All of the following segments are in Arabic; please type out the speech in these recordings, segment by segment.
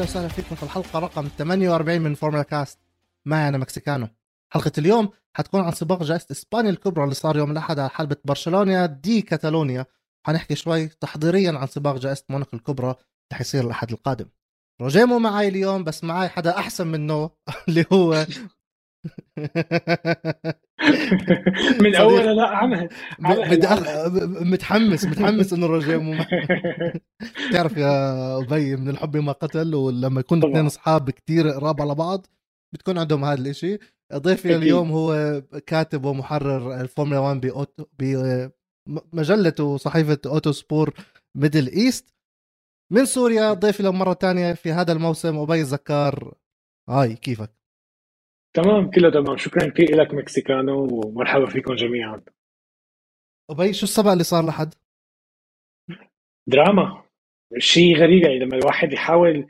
واهلا وسهلا فيكم في الحلقة رقم 48 من Formula Cast معي أنا مكسيكانو. حلقة اليوم حتكون عن سباق جائزة إسبانيا الكبرى اللي صار يوم الأحد على حلبة برشلونة دي كاتالونيا. حنحكي شوي تحضيريا عن سباق جائزة موناكو الكبرى اللي حيصير الأحد القادم. روجيه مو معي اليوم بس معي حدا أحسن منه اللي هو من أول لا عمل بدي أخ... متحمس متحمس إنه مو تعرف يا أبي من الحب ما قتل ولما يكون اثنين أصحاب كثير قراب على بعض بتكون عندهم هذا الإشي. ضيفي اليوم هو كاتب ومحرر الفورمولا 1 بأوتو بمجلة وصحيفة Autosport Middle East. من سوريا ضيفي له مرة ثانية في هذا الموسم أبي الزكار. هاي كيفك؟ تمام كله تمام. شكرا كثير لك مكسيكانو ومرحبا فيكم جميعا. أبي شو السبق اللي صار لحد؟ دراما. شيء غريب يعني لما الواحد يحاول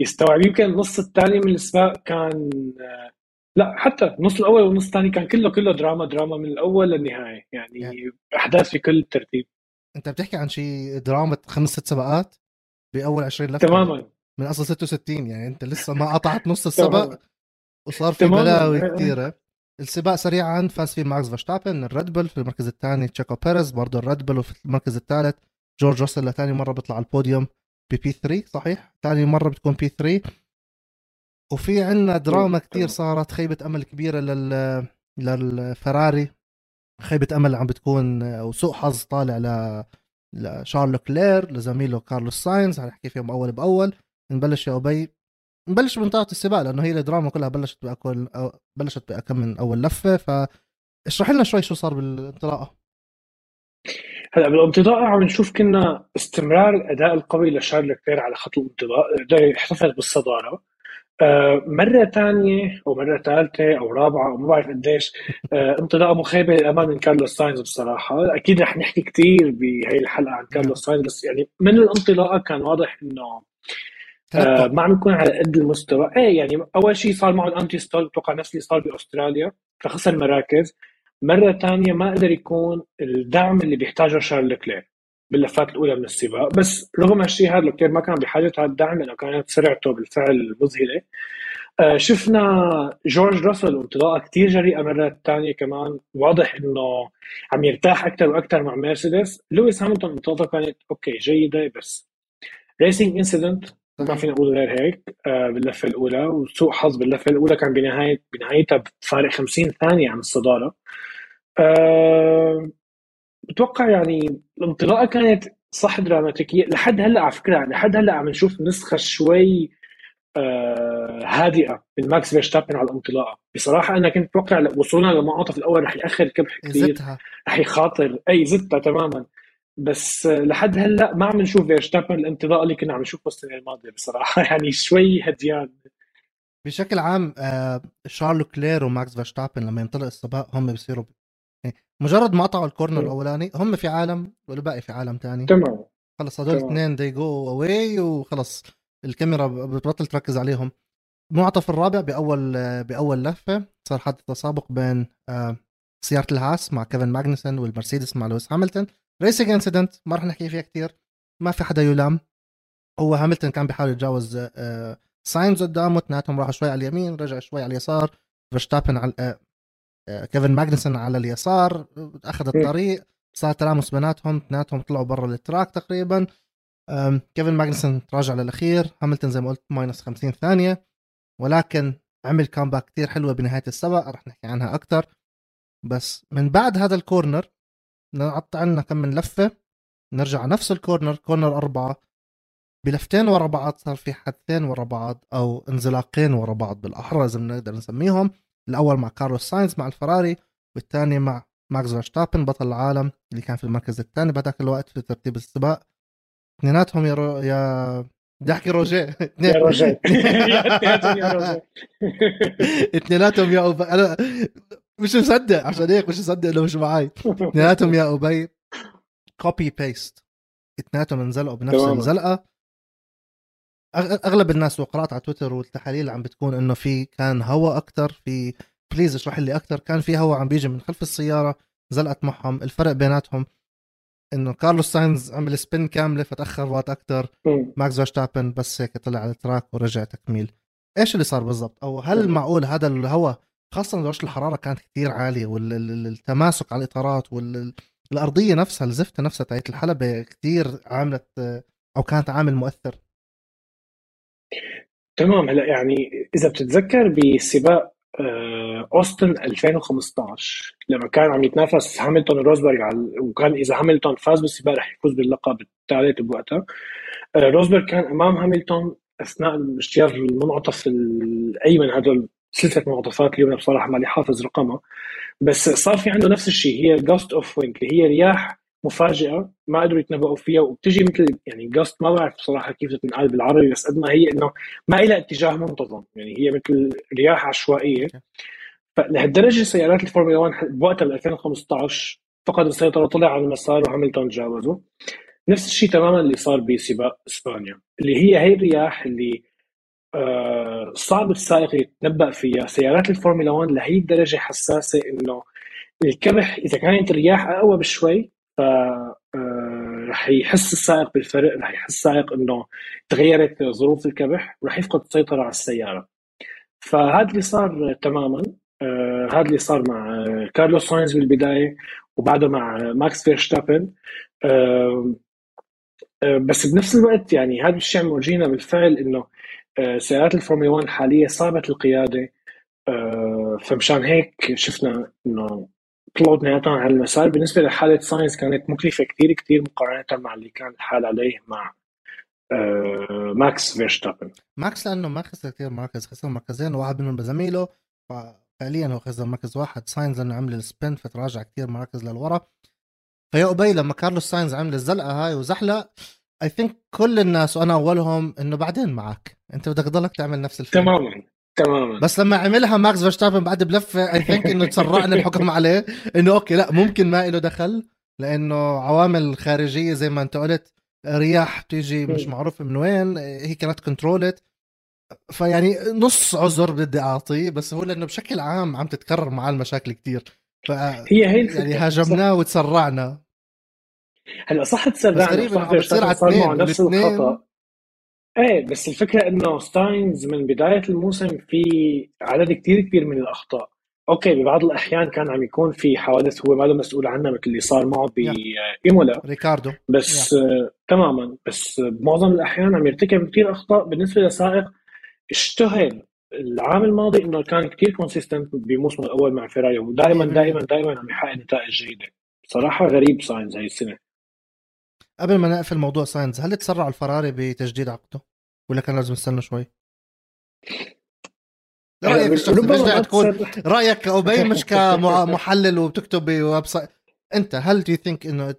يستوعب. يمكن النص الثاني من السباق كان لا حتى النص الأول والنص الثاني كان كله كله دراما دراما من الأول للنهاية. يعني, يعني أحداث في كل ترتيب. أنت بتحكي عن شيء دراما خمس ست سباقات بأول 20 لفة؟ تماما. من أصل 66 يعني أنت لسه ما قطعت نص السبق. وصار في بلاوي كثيره السباق سريعا فاز فيه ماكس فيرستابن الريد بول في المركز الثاني تشيكو بيريز برضه الريد بول وفي المركز الثالث جورج روسل لثاني مرة بيطلع على البوديوم ب P3 صحيح؟ ثاني مرة بتكون P3 وفي عندنا دراما كثير صارت خيبة أمل كبيرة لل للفراري. خيبة أمل عم بتكون وسوء حظ طالع ل لشارل لكلير لزميله كارلوس ساينز حنحكي فيهم أول بأول. نبلش يا أبي. نبلش بمنطقة السباق لأنه هي الدراما كلها بلشت بأكل بلشت بأكم من أول لفة فاشرح لنا شوي شو صار بالانطلاقة. هلأ بالانطلاق عم نشوف كنا استمرار الأداء القوي لشارل لكلير على خط الانطلاق قدر يحتفظ بالصدارة. آه، مرة ثانية أو مرة ثالثة أو رابعة أو ما بعرف قديش آه، انطلاقة مخيبة للأمام من كارلوس ساينز بصراحة. أكيد رح نحكي كثير بهي الحلقة عن كارلوس ساينز بس يعني من الانطلاقة كان واضح إنه آه ما عم يكون على قد المستوى. إيه يعني أول شيء صار معه ال anti-stall بتوقع نفس اللي صار بأستراليا فخسر مراكز. مرة ثانية ما قدر يكون الدعم اللي بيحتاجه شارل لكلير باللفات الأولى من السباق. بس رغم هالشيء هذا لكلير ما كان بحاجة هذا الدعم لأنه كانت سرعته بالفعل مذهلة. آه شفنا جورج راسل انطلاقه كثير جريئة مرات ثانية كمان. واضح إنه عم يرتاح أكثر وأكثر مع مرسيدس. لويس هاملتون انطلاقته كانت okay جيدة بس racing incident ما فينا نقول غير هيك آه باللفة الأولى وسوء حظ باللفة الأولى كان بنهايه بنهايتها بفارق 50 ثانية عن الصدارة. آه بتوقع يعني الانطلاقة كانت صح دراماتيكية. لحد هلأ على فكرة لحد هلأ عم نشوف نسخة شوي آه هادئة من ماكس فيرستابن على الانطلاقة. بصراحة أنا كنت متوقع وصولنا للمنعطف الأول رح يأخر كبح كثير رح يخاطر أي زتها تماما. بس لحد هلأ ما عم نشوف فيرستابن الانطلاقه اللي كنا عم نشوفه السنة الماضية بصراحة. يعني شوي هديان. بشكل عام آه شارل لكلير وماكس فيرستابن لما ينطلق السباق هم بيصيروا مجرد ما قطعوا ال corner الأولاني هم في عالم والباقي في عالم تاني. تمام. خلص هدول اثنين they go away وخلص الكاميرا بتبطل تركز عليهم. المنعطف الرابع بأول بأول لفة صار حادث تسابق بين آه، سيارة الهاس مع كيفن ماجنسون والمرسيدس مع لويس هاملتون. racing incident ما رح نحكي فيها كثير ما في حدا يلام. هو هاملتون كان بيحاول يتجاوز آه، ساينز قدامه. اثنيناتهم راحوا شوي على اليمين رجع شوي على اليسار. فيرستابن على آه، كيفن ماجنسون على اليسار. أخذ الطريق. صار تلامس بيناتهم. اثنيناتهم طلعوا برا ال track تقريبا. كيفن ماجنسون تراجع للأخير. هاملتون زي ما قلت minus 50 ثانية. ولكن عمل comeback كثير حلوة بنهاية السباق رح نحكي عنها أكثر بس من بعد هذا ال corner نقطع لنا كم من لفة نرجع نفس ال corner corner أربعة. بلفتين ورا بعض صار في حدثين ورا بعض أو انزلاقين ورا بعض بالأحرى إذا بنقدر نسميهم. الأول مع كارلوس ساينز مع الفراري والثاني مع ماكس فيرستابن بطل العالم اللي كان في المركز الثاني بهذاك الوقت في ترتيب السباق. اثنيناتهم يا رو... يا بدي أحكي روجيه. يا روجيه. اثنيناتهم يا أنا مش مصدق عشان هيك مش مصدق إنه مش معي اثنيناتهم يا أبي copy paste اثنيناتهم انزلقوا بنفس الزلقة. أغلب الناس وقرأت على تويتر والتحاليل عم بتكون إنه في كان هواء أكثر في please اشرح لي أكثر كان في هواء عم بيجي من خلف السيارة زلقت معهم الفرق بيناتهم. إنه كارلوس ساينز عمل spin كاملة فتأخر وقت أكثر. ماكس فيرستابن بس هيك طلع على ال track ورجع تكميل. إيش اللي صار بالضبط؟ أو هل معقول هذا الهواء خاصة درجة الحرارة كانت كثير عالية والتماسك على الإطارات والارضيه نفسها الزفته نفسها تاعت الحلبة كثير عملت أو كانت عامل مؤثر. تمام. هلأ يعني إذا بتتذكر بسباق آه، أوستن 2015 لما كان عم يتنافس هاملتون وروزبرغ على وكان إذا هاملتون فاز بالسباق رح يفوز باللقب الثالث بوقتها. آه، روزبرغ كان أمام هاملتون أثناء اجتياز المنعطف الأيمن هذول سلسله منعطفات اليوم بصراحة مالي حافظ رقمها. بس صار في عنده نفس الشيء هي gust of wind اللي هي رياح مفاجئة ما قدروا يتنبؤوا فيها وبتجي مثل يعني gust ما بعرف بصراحة كيف تنقال بالعربي بس قد ما هي إنه ما لها اتجاه منتظم. يعني هي مثل رياح عشوائية. فلهالدرجة سيارات الفورمولا 1 بوقتها ب 2015 فقد السيطرة طلع على المسار وهاملتون تجاوزه نفس الشيء تماما اللي صار بسباق إسبانيا اللي هي هي الرياح اللي صعب السائق يتنبأ فيها. سيارات الفورمولا 1 لهي الدرجة حساسة إنه الكبح إذا كانت الرياح أقوى بشوي ف آه، رح يحس السائق بالفرق رح يحس السائق إنه تغيرت ظروف الكبح ورح يفقد السيطره على السيارة. فهذا اللي صار تماما. آه، هذا اللي صار مع كارلوس ساينز بالبداية وبعده مع ماكس فيرشتابن بس بنفس الوقت يعني هذا الشيء مورجينا بالفعل إنه سيارات الفورمولا 1 حاليا صعبة القيادة. فمشان هيك شفنا إنه طلعوا اثنيناتهم على المسار. بالنسبة لحالة ساينز كانت مكلفة كثير كثير مقارنة مع اللي كان الحال عليه مع آه ماكس فيرشتابن ماكس لأنه ما خسر كثير مركز خسر مركزين وواحد منهم بزميله فعليا هو خسر مركز واحد. ساينز لأنه عمل ال spin فتراجع كثير مراكز للورا. فيا أبي لما كارلوس ساينز عمل الزلقة هاي وزحلق I think كل الناس وأنا أولهم إنه بعدين معك. أنت بدك تضلك تعمل نفس الفيلم. تماما تماما. بس لما عملها ماكس فيرستابن بعد بلفة I think إنه تسرعنا الحكم عليه. إنه okay لا ممكن ما له دخل لأنه عوامل خارجية زي ما أنت قلت رياح بتيجي مش معروف من وين هي كانت controlled فيعني نص عذر بدي اعطيه بس هو لأنه بشكل عام عم تتكرر معاه المشاكل كثير ف هي هي يعني هاجمناه وتسرعنا. هلا صح تسرعنا غريب إنه بتصير على اثنين نفس الخطأ. إيه بس الفكرة إنه ساينز من بداية الموسم في عدد كثير كبير من الأخطاء. okay ببعض الأحيان كان عم يكون في حوادث هو ما له مسؤول عنها مثل اللي صار معه بايمولا وريكاردو. بس آه تماما. بس بمعظم الأحيان عم يرتكب كثير أخطاء بالنسبة لسائق. اشتهر العام الماضي إنه كان كثير consistent بموسمه الأول مع فيراري ودائما دائما دائما عم يحقق نتائج جيدة. صراحة غريب ساينز هاي السنة. قبل ما نقفل موضوع ساينز هل تسرع الفراري بتجديد عقده؟ ولا كان لازم يستنى شوي؟ رأيك الشخصي تكون رأيك كأبي مش كمحلل وبتكتب بويب سايت أنت هل دو ثينك إنه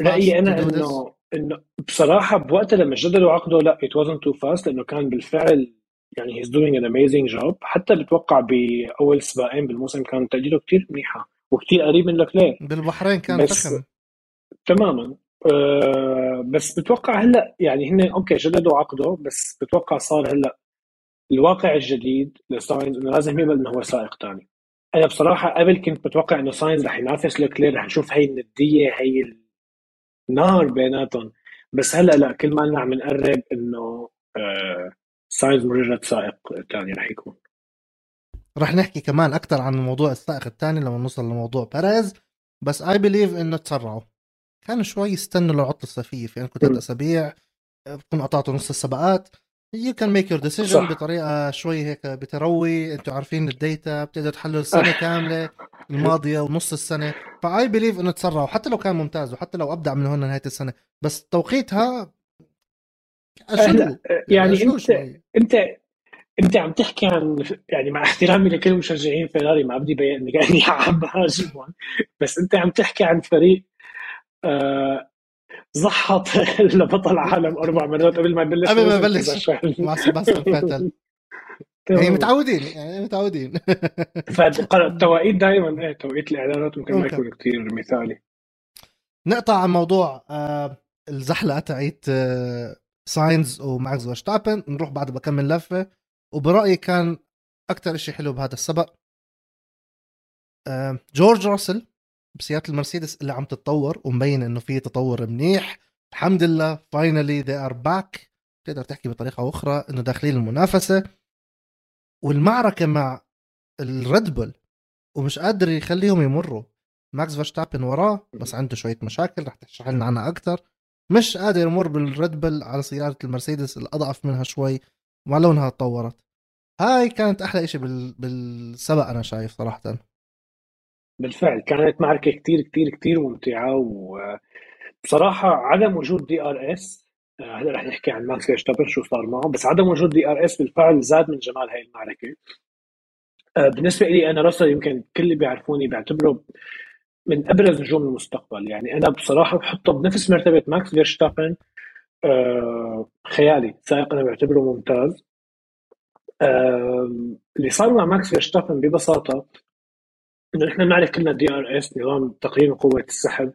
رأيي أنا إنه إنه بصراحة بوقتها لما جددوا عقده لا ات wasn't تو فاست لأنه كان بالفعل يعني هيز دوينج ان اميزنج جوب حتى بتوقع بأول سباقين بالموسم كان تأجيله كثير منيحة وكثير قريب من لكلير بالبحرين كان فخم. تماما. أه بس بتوقع هلأ يعني هن أوكي جددوا عقده بس بتوقع صار هلأ الواقع الجديد لساينز إنه لازم يقبل إنه هو سائق ثاني أنا بصراحة قبل كنت بتوقع إنه ساينز رح ينافس لوكلير رح نشوف هي الندية هي النار بيناتهم. بس هلأ لأ كل ما عم نقرب إنه آه ساينز مجرد سائق ثاني رح يكون. رح نحكي كمان أكثر عن موضوع السائق الثاني لما نوصل لموضوع بيريز. بس I believe إنه تسرعوا. كان شوي يستنوا للعطله الصيفية. في عندكم ثلاث أسابيع بتكون قطعتوا نص السباقات. you can make your decision بطريقة شوي هيك بتروي. أنتم عارفين ال data بتقدروا تحللوا السنة كاملة الماضية ونص السنة. ف I believe إنه تسرعوا حتى لو كان ممتاز وحتى لو أبدع من هون لنهاية السنة. بس توقيتها يعني, يعني أنت أنت أنت عم تحكي عن يعني مع احترامي لكل مشجعين فيراري ما بدي بين اني عم بهاجمهم بس أنت عم تحكي عن فريق آه زحط بطل عالم أربع مرات قبل ما يبلش قبل ما يبلش. مع سباستيان فيتل. هي متعودين يعني متعودين. فالتوقيت دائما إيه توقيت الإعلانات ممكن ما يكون كثير مثالي. نقطع عن موضوع آه الزحلقة تاعت آه ساينز وماكس فيرستابن. نروح بعد بكمل لفة. وبرأيي كان أكثر شيء حلو بهذا السباق آه جورج راسل بسيارة المرسيدس اللي عم تتطور ومبين إنه في تطور منيح. الحمد لله finally they are back تقدر تحكي بطريقة أخرى إنه داخلين المنافسة. والمعركة مع الريد بول ومش قادر يخليهم يمروا. ماكس فيرشتابن وراه بس عنده شوية مشاكل رح تشرح لنا عنها أكثر مش قادر يمر بالريد بول على سيارة المرسيدس الأضعف منها شوي مع إنها تطورت. هاي كانت أحلى إشي بال... بالسبق أنا شايف صراحة. بالفعل كانت معركة كتير كتير كتير ممتعة وبصراحة عدم وجود DRS هلأ رح نحكي عن ماكس فيرستابن شو صار معه بس عدم وجود DRS بالفعل زاد من جمال هاي المعركة. آه، بالنسبة لي أنا راسل يمكن كل اللي بيعرفوني بيعتبره من أبرز نجوم المستقبل. يعني أنا بصراحة بحطه بنفس مرتبة ماكس فيرستابن آه خيالي سائق أنا بعتبره ممتاز. اللي صار مع ماكس فيرستابن ببساطة انه نحن بنعرف كلنا DRS نظام تقليل قوة السحب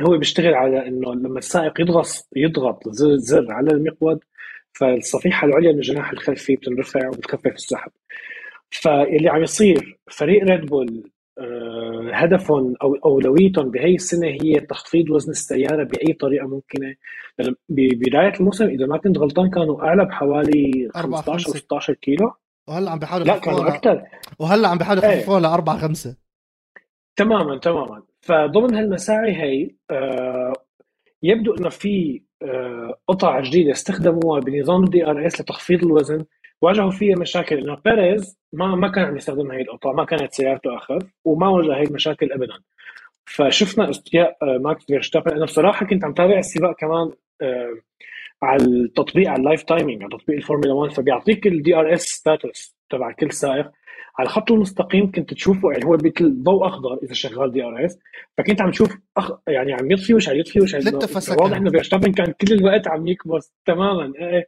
هو بيشتغل على إنه لما السائق يضغط يضغط زر على المقود فالصفيحة العليا من الجناح الخلفي بتنرفع وبتخفف السحب. فاللي عم يصير فريق ريد بول آه، هدفهم أو أولويتهم بهي السنة هي تخفيض وزن السيارة بأي طريقة ممكنة. ببدايه الموسم إذا ما كنت غلطان كانوا أعلى بحوالي 15 أو 16 كيلو. وهلا عم بيحاولوا لا كانوا أكثر وهلا عم بيحاولوا إيه. يخففوها ل 4 5 تماما تماما. فضمن هالمساعي هي آه يبدو إنه في آه قطع جديدة استخدموها بنظام ال DRS لتخفيض الوزن. واجهوا فيها مشاكل إنه بيريز ما ما كان عم يستخدم هي القطع ما كانت سيارته أخف وما واجه هي المشاكل ابدا. فشفنا استياء آه، ماكس فيرستابن أنا بصراحة كنت عم تابع السباق كمان آه، على التطبيق على ال live timing على تطبيق الفورمولا 1 فبيعطيك ال DRS status تبع كل سائق. على الخط المستقيم كنت تشوفه يعني هو مثل ضوء أخضر إذا شغال DRS فكنت عم تشوف أخ... يعني عم يطفي وش عم يطفي وش عم واضح إنه فيرستابن كان كل الوقت عم يكبس تماما إيه،, إيه.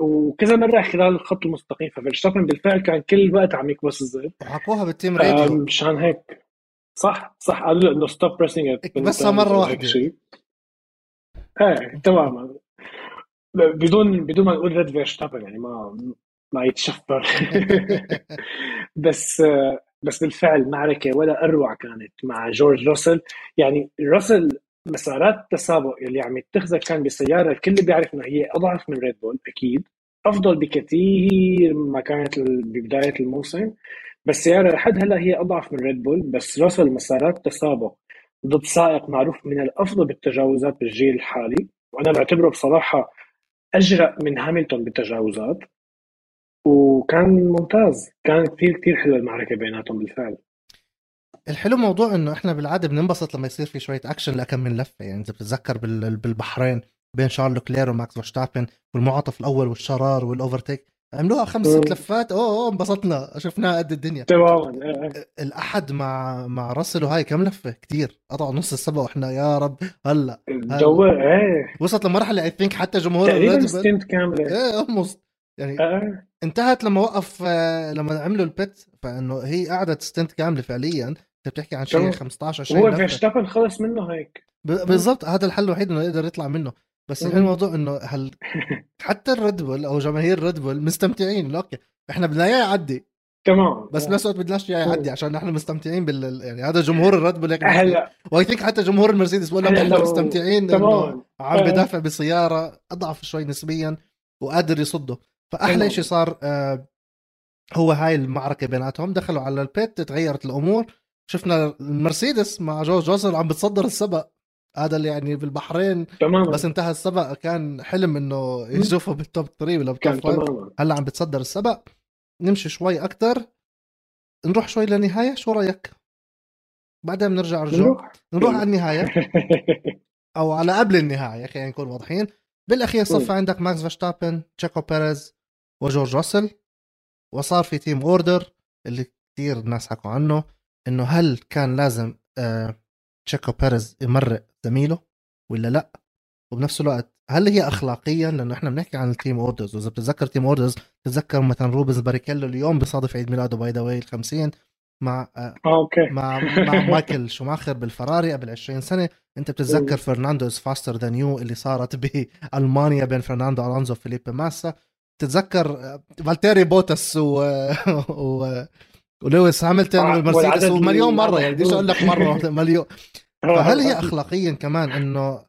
وكذا مرة خلال الخط المستقيم. ففيرستابن بالفعل كان كل الوقت عم يكبس الزر حكوها بال team radio. مشان هيك. صح صح. قالوا له إنه stop pressing بس مرة واحدة. إيه تماما. بدون بدون ما نقول ريد فيرستابن يعني ما ما يتشفر. بس بس بالفعل معركة ولا أروع كانت مع جورج راسل. يعني راسل مسارات التسابق اللي عم يتخذها كان بسيارة الكل بيعرف إنه هي أضعف من ريد بول أكيد. أفضل بكثير ما كانت ببداية الموسم. بس سيارة لحد هلأ هي أضعف من ريد بول بس راسل مسارات تسابق ضد سائق معروف من الأفضل بالتجاوزات بالجيل الحالي. وأنا بعتبره بصراحة أجرأ من هاملتون بالتجاوزات وكان ممتاز. كان كثير كثير حلوة المعركة بيناتهم بالفعل. الحلو موضوع إنه إحنا بالعادة بننبسط لما يصير في شوية اكشن لكم من لفة. يعني إذا بتتذكر بالبحرين بين شارل كلير وماكس فيرستابن والمنعطف الأول والشرار وال overtake عملوها خمس ست لفات. أوه أوه انبسطنا. شفناها قد الدنيا. تماما إيه، إيه. الأحد مع مع راسل وهاي كم لفة؟ كتير. قطعوا نص السبق وإحنا يا رب. هلا الجو إيه. وصلت لمرحلة I think حتى جمهور تقريبا stint كاملة. إيه almost يعني أه. انتهت لما وقف آه، لما عملوا ال pit. فإنه هي قعدت stint كاملة فعليا. انت بتحكي عن شيء 15 20 هو فيرستابن خلص منه هيك. بالضبط. هذا الحل الوحيد إنه يقدر يطلع منه. بس الحلو الموضوع إنه هل حتى الريد بول أو جماهير الريد بول مستمتعين okay. إحنا بدنا إياه يعدي. تمام. بس بنفس الوقت بدناش إياه يعدي عشان نحن مستمتعين بال يعني هذا جمهور الريد بول هلا. و I think حتى جمهور المرسيدس بقول لك إحنا مستمتعين تمام. عم بدافع بسيارة أضعف شوي نسبيا وقادر يصده. فأحلى شيء صار آه هو هاي المعركة بيناتهم. دخلوا على ال pit تغيرت الأمور. شفنا المرسيدس مع جورج راسل عم بتصدر السبق. هذا اللي يعني بالبحرين تماما. بس انتهى السبق. كان حلم إنه يشوفه بال top 3 ولا بال top هلأ عم بتصدر السبق. نمشي شوي أكثر نروح شوي للنهاية. شو رأيك؟ بعدين بنرجع رجوع. نروح, نروح على النهاية. أو على قبل النهاية خلينا نكون واضحين. بالأخير صفى عندك ماكس فيرستابن تشيكو بيريز وجورج راسل. وصار في team order اللي كثير الناس حكوا عنه إنه هل كان لازم آه تشيكو بيريز يمرق زميله ولا لا؟ وبنفس الوقت هل هي اخلاقيا؟ لأنه إحنا بنحكي عن ال team orders وإذا بتتذكر team orders تتذكر مثلا روبنز باريكيلو اليوم بصادف عيد ميلاده by the way ال 50 مع آه okay. مع مع مايكل شوماخر بالفراري قبل 20 سنة. أنت بتتذكر فرناندو is faster than you اللي صارت بألمانيا بين فرناندو ألونزو وفيليبي ماسا. تتذكر فالتيري بوتس و, و... ولويس هاملتون آه، والمرسيدس والعدد ومليون مرة يعني بديش أقول لك مرة مليون. آه، فهل هي اخلاقيا كمان إنه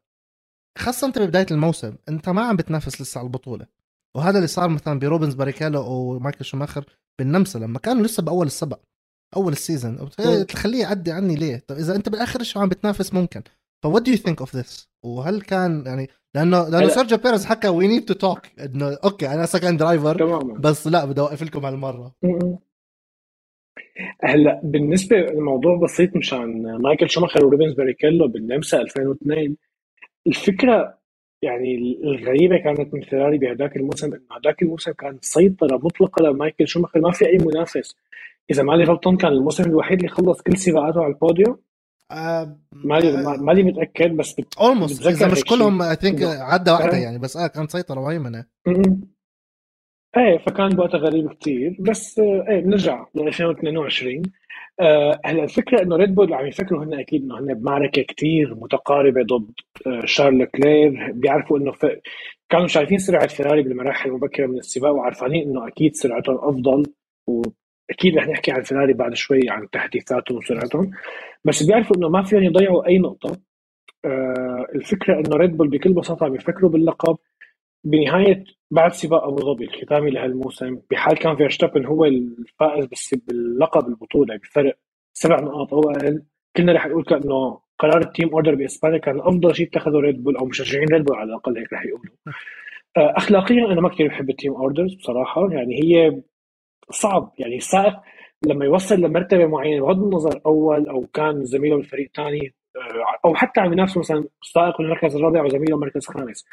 خاصة أنت ببداية الموسم أنت ما عم بتنافس لسه على البطولة؟ وهذا اللي صار مثلا بروبنز باريكالو ومايكل شوماخر بالنمسا لما كانوا لسه بأول السبق أول ال season تخليه يعدي عني ليه؟ طب إذا أنت بالآخر شو عم بتنافس ممكن؟ ف what do you think of this وهل كان يعني لأنه لأنه سيرجيو بيريز حكى we need to talk إنه okay أنا second driver تماما. بس لا بدي أوقف لكم هالمرة. هلا بالنسبة الموضوع بسيط مشان مايكل شوماخر وروبنز باريكيلو بالنمسا 2002 الفكرة يعني الغريبة كانت من فيراري بهداك الموسم إنه هداك الموسم كان سيطرة مطلقة لمايكل شوماخر ما في أي منافس إذا مالي غلطان كان الموسم الوحيد اللي خلص كل سباقاته على البوديوم مالي ما- مالي متأكد بس. almost إذا مش كلهم I think عدى واحدة آه. يعني بس آه كان سيطرة مهيمنه. إيه فكان بوقتها غريب كتير بس آه، إيه بنرجع ل 2022 آه، هلا الفكرة إنه ريد بول عم يفكروا هن أكيد إنه هن بمعركة كتير متقاربة ضد آه، شارل كلير بيعرفوا إنه ف... كانوا شايفين سرعة فيراري بالمراحل المبكره من السباق وعارفين إنه أكيد سرعتهم أفضل وأكيد رح نحكي عن فيراري بعد شوي عن تحديثاتهم وسرعتهم. بس بيعرفوا إنه ما فيهم يضيعوا أي نقطة. آه، الفكرة إنه ريد بول بكل بساطة عم يفكروا باللقب. بنهاية بعد سباق أبو ظبي الختامي لهالموسم بحال كان فيرستابن هو الفائز بس باللقب البطولة بفرق سبع نقاط أو أقل. كلنا رح نقول كأنه قرار ال team order بإسبانيا كان أفضل شيء اتخذه ريد بول أو مشجعين ريد بول على الأقل هيك رح يقولوا. آه، اخلاقيا أنا ما كثير بحب ال team orders بصراحة يعني هي صعب يعني السائق لما يوصل لمرتبة معينة بغض النظر أول أو كان زميله بالفريق الثاني أو حتى عم ينافسوا مثلا سائق بالمركز الرابع وزميله بالمركز الخامس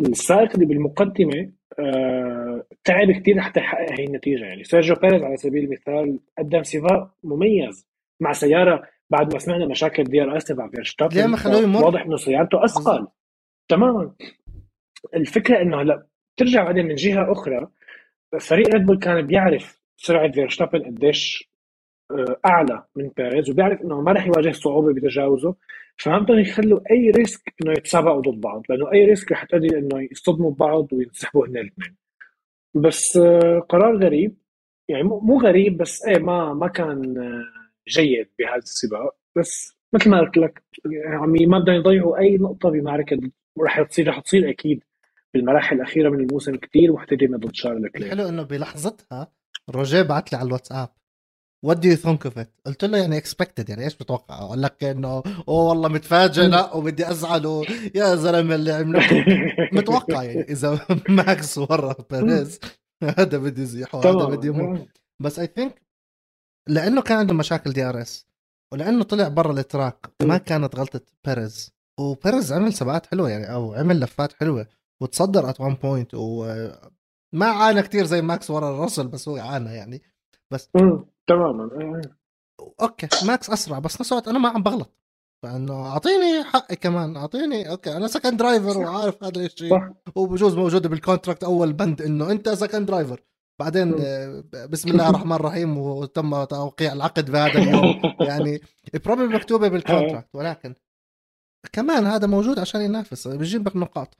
السائق اللي بالمقدمة آه، تعب كثير لحتى يحقق هي النتيجة. يعني سيرجيو بيريز على سبيل المثال قدم سباق مميز مع سيارة بعد ما سمعنا مشاكل DRS تبع فيرستابن ليه ما خلوه يمر؟ واضح إنه سيارته أثقل. تماما. الفكرة إنه هلأ ترجع بعدين من جهة أخرى فريق ريد بول كان بيعرف سرعة فيرستابن قديش أعلى من بيريز وبيعرف إنه ما رح يواجه صعوبة بتجاوزه. فما بدهم يخلوا أي risk إنه يتسابقوا ضد بعض لأنه أي risk رح تؤدي إنه يصطدموا ببعض وينسحبوا هن الاثنين. بس آه، قرار غريب. يعني مو غريب بس إيه ما ما كان آه، جيد بهذا السباق. بس مثل ما قلت لك يعني ما بدهم يضيعوا أي نقطة بمعركة رح تصير رح تصير أكيد بالمراحل الأخيرة من الموسم كثير محتدمه ضد شارل لكلير. الحلو إنه بلحظتها روجيه بعت لي على الواتساب. what do you think of it؟ قلت له يعني expected يعني إيش بتوقع؟ أقول لك إنه أوه والله متفاجئ لا وبدي ازعل يا زلمة اللي عملته. متوقع يعني إذا ماكس ورا بيريز هذا بدي يزيحه هذا بدي يمر بس I think لأنه كان عنده مشاكل DRS ولأنه طلع برا ال track ما كانت غلطة بيريز وبيريز عمل سباقات حلوة يعني أو عمل لفات حلوة وتصدر at one point وما عانى كتير زي ماكس ورا راسل بس هو عانى يعني. مم، تماما آه. okay ماكس أسرع بس نفس الوقت أنا ما عم بغلط. فإنه أعطيني حقي كمان أعطيني okay أنا second driver وعارف هذا الشيء وبجوز موجوده بال contract أول بند إنه أنت second driver بعدين. آه، بسم الله الرحمن الرحيم وتم توقيع العقد بهذا اليوم. يعني probably مكتوبة بال contract ولكن كمان هذا موجود عشان ينافس بيجيب لك نقاط.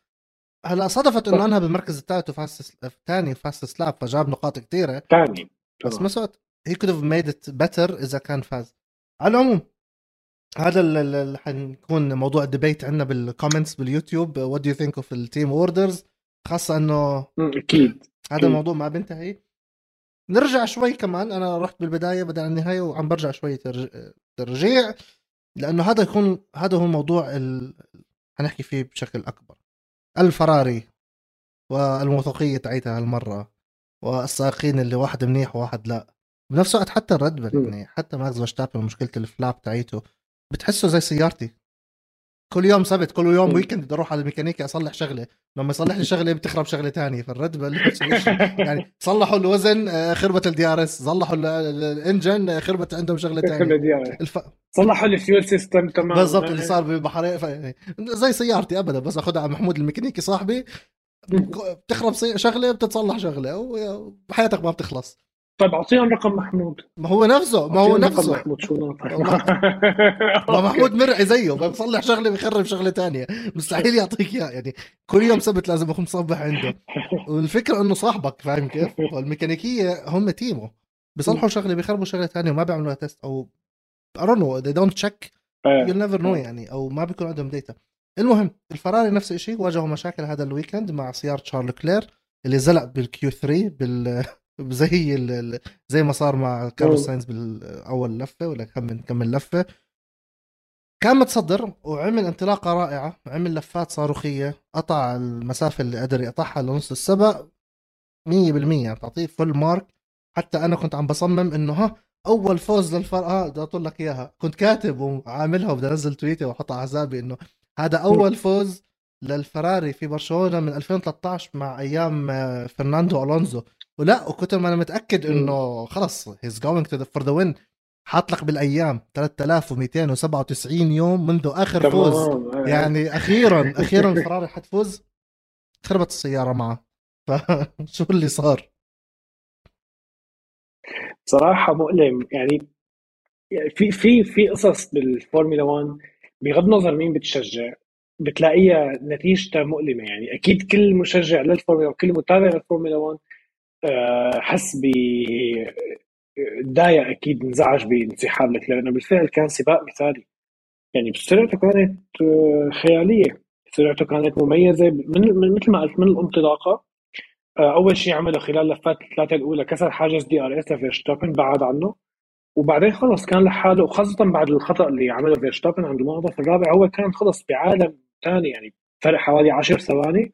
هلأ صدفت إنه. أنها بالمركز الثالث و fast الثاني fastest lap فجاب نقاط كثيره ثاني. بس. بنفس الوقت هي could have made it better إذا كان فاز. على العموم هذا اللي حنكون موضوع ال debate عندنا بال comments باليوتيوب. what do you think of ال team orders خاصة إنه أكيد. هذا. الموضوع ما بينتهي. نرجع شوي كمان. أنا رحت بالبداية بدل النهاية وعم برجع شوي ترج- ترجيع. لأنه هذا يكون هذا هو الموضوع ال... حنحكي فيه بشكل أكبر. الفراري والموثوقية تاعتها هالمرة. والسائقين اللي واحد منيح وواحد لا. بنفس الوقت حتى الريد بل. يعني حتى ماكس فيرستابن مشكلة ال flap تاعيته بتحسه زي سيارتي. كل يوم سبت كل يوم. weekend بدي أروح على الميكانيكي أصلح شغله لما يصلح لي شغله بتخرب شغله تانية فالريد بل. يعني صلحوا الوزن آه، خربت ال DRS صلحوا ال- ال- ال engine آه، خربت عندهم شغله تانية الف... صلحوا ال fuel system تمام بالضبط اللي صار بالبحرين ف... يعني زي سيارتي ابدا بس اخذها على محمود الميكانيكي صاحبي. بتخرب شغلة بتصلح شغلة وحياتك ما بتخلص. طيب أعطيهم رقم محمود. ما هو نفسه ما هو نفسه. محمود شو ناطر. ما محمود مرعي زيه بصلح شغلة بيخرب شغلة تانية. مستحيل يعطيك اياه يعني كل يوم سبت لازم اكون مصبح عنده. والفكرة إنه صاحبك فاهم كيف؟ والميكانيكية هم team ه. بيصلحوا شغلة بيخربوا شغلة ثانية وما بيعملوها test أو I don't know they don't check. آه. you'll never know يعني أو ما بيكون عندهم data المهم الفراري نفس الشيء واجهوا مشاكل هذا ال weekend مع سيارة شارل لكلير اللي زلق بال Q 3 بال زي ال... زي ما صار مع كارلوس ساينز بالأول لفة ولا كم كمل لفة. كان متصدر وعمل انطلاقة رائعة عمل لفات صاروخية قطع المسافة اللي قدر يقطعها لنص السباق 100% تعطيه full mark حتى أنا كنت عم بصمم إنه ها أول فوز للفرق آه بدي اطول لك إياها. كنت كاتب وعاملها وبدي أنزل تويتر واحطها على حسابي إنه هذا أول فوز للفراري في برشلونة من 2013 مع أيام آه، فرناندو ألونزو. ولا وكنت ما أنا متأكد إنه خلص he's going to for the win حاط لك بالأيام 3297 يوم منذ آخر فوز. آه. يعني أخيرا أخيرا فراري حتفوز خربت السيارة معه. فشو اللي صار؟ صراحة مؤلم. يعني في في في قصص بالفورمولا 1 بغض النظر مين بتشجع بتلاقيها نتيجتها مؤلمة يعني. أكيد كل مشجع للفورمولا وكل متابع للفورمولا 1 آه، حس ب تضايق أكيد انزعج بانسحاب لك لأنه بالفعل كان سباق مثالي. يعني سرعته كانت آه، خيالية. سرعته كانت مميزة. من مثل ما قلت من الانطلاقة آه، أول شيء عمله خلال لفات الثلاثة الأولى كسر حاجز DRS لفيرشتابن بعد عنه. وبعدين خلص كان لحاله وخاصة بعد الخطأ اللي عمله فيرشتابن عند المنعطف الرابع هو كان خلص بعالم ثاني يعني فرق حوالي 10 ثواني.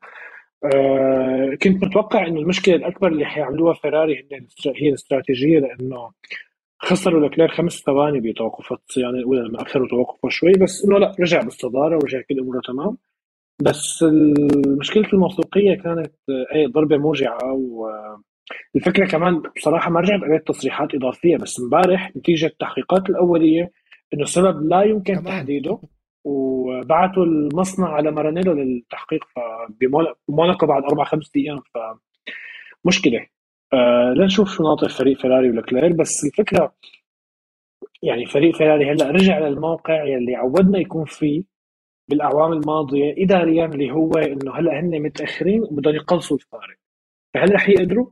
آه كنت متوقع إنه المشكلة الأكبر اللي حيعملوها فيراري هي الاستراتيجية لأنه خسروا لكلير خمس ثواني بتوقفات الصيانه الاولى لما اخروا توقفه شوي بس إنه لا رجع بالصداره ورجع كل أموره تمام. بس مشكله الموثوقية كانت أي ضربة موجعه والفكرة كمان بصراحة ما رجعت قريت تصريحات إضافية بس امبارح نتيجة التحقيقات الأولية إنه السبب لا يمكن كمان. تحديده وبعثوا المصنع على مارانيلو للتحقيق بموناكو بعد أربع خمس أيام فمشكله آه لنشوف شو ناطر فريق فيراري ولكلير بس الفكرة يعني فريق فيراري هلأ رجع للموقع يلي عودنا يكون فيه بالأعوام الماضية اداريا اللي هو إنه هلأ هن متأخرين وبدهم يقلصوا الفارق. فهل رح يقدروا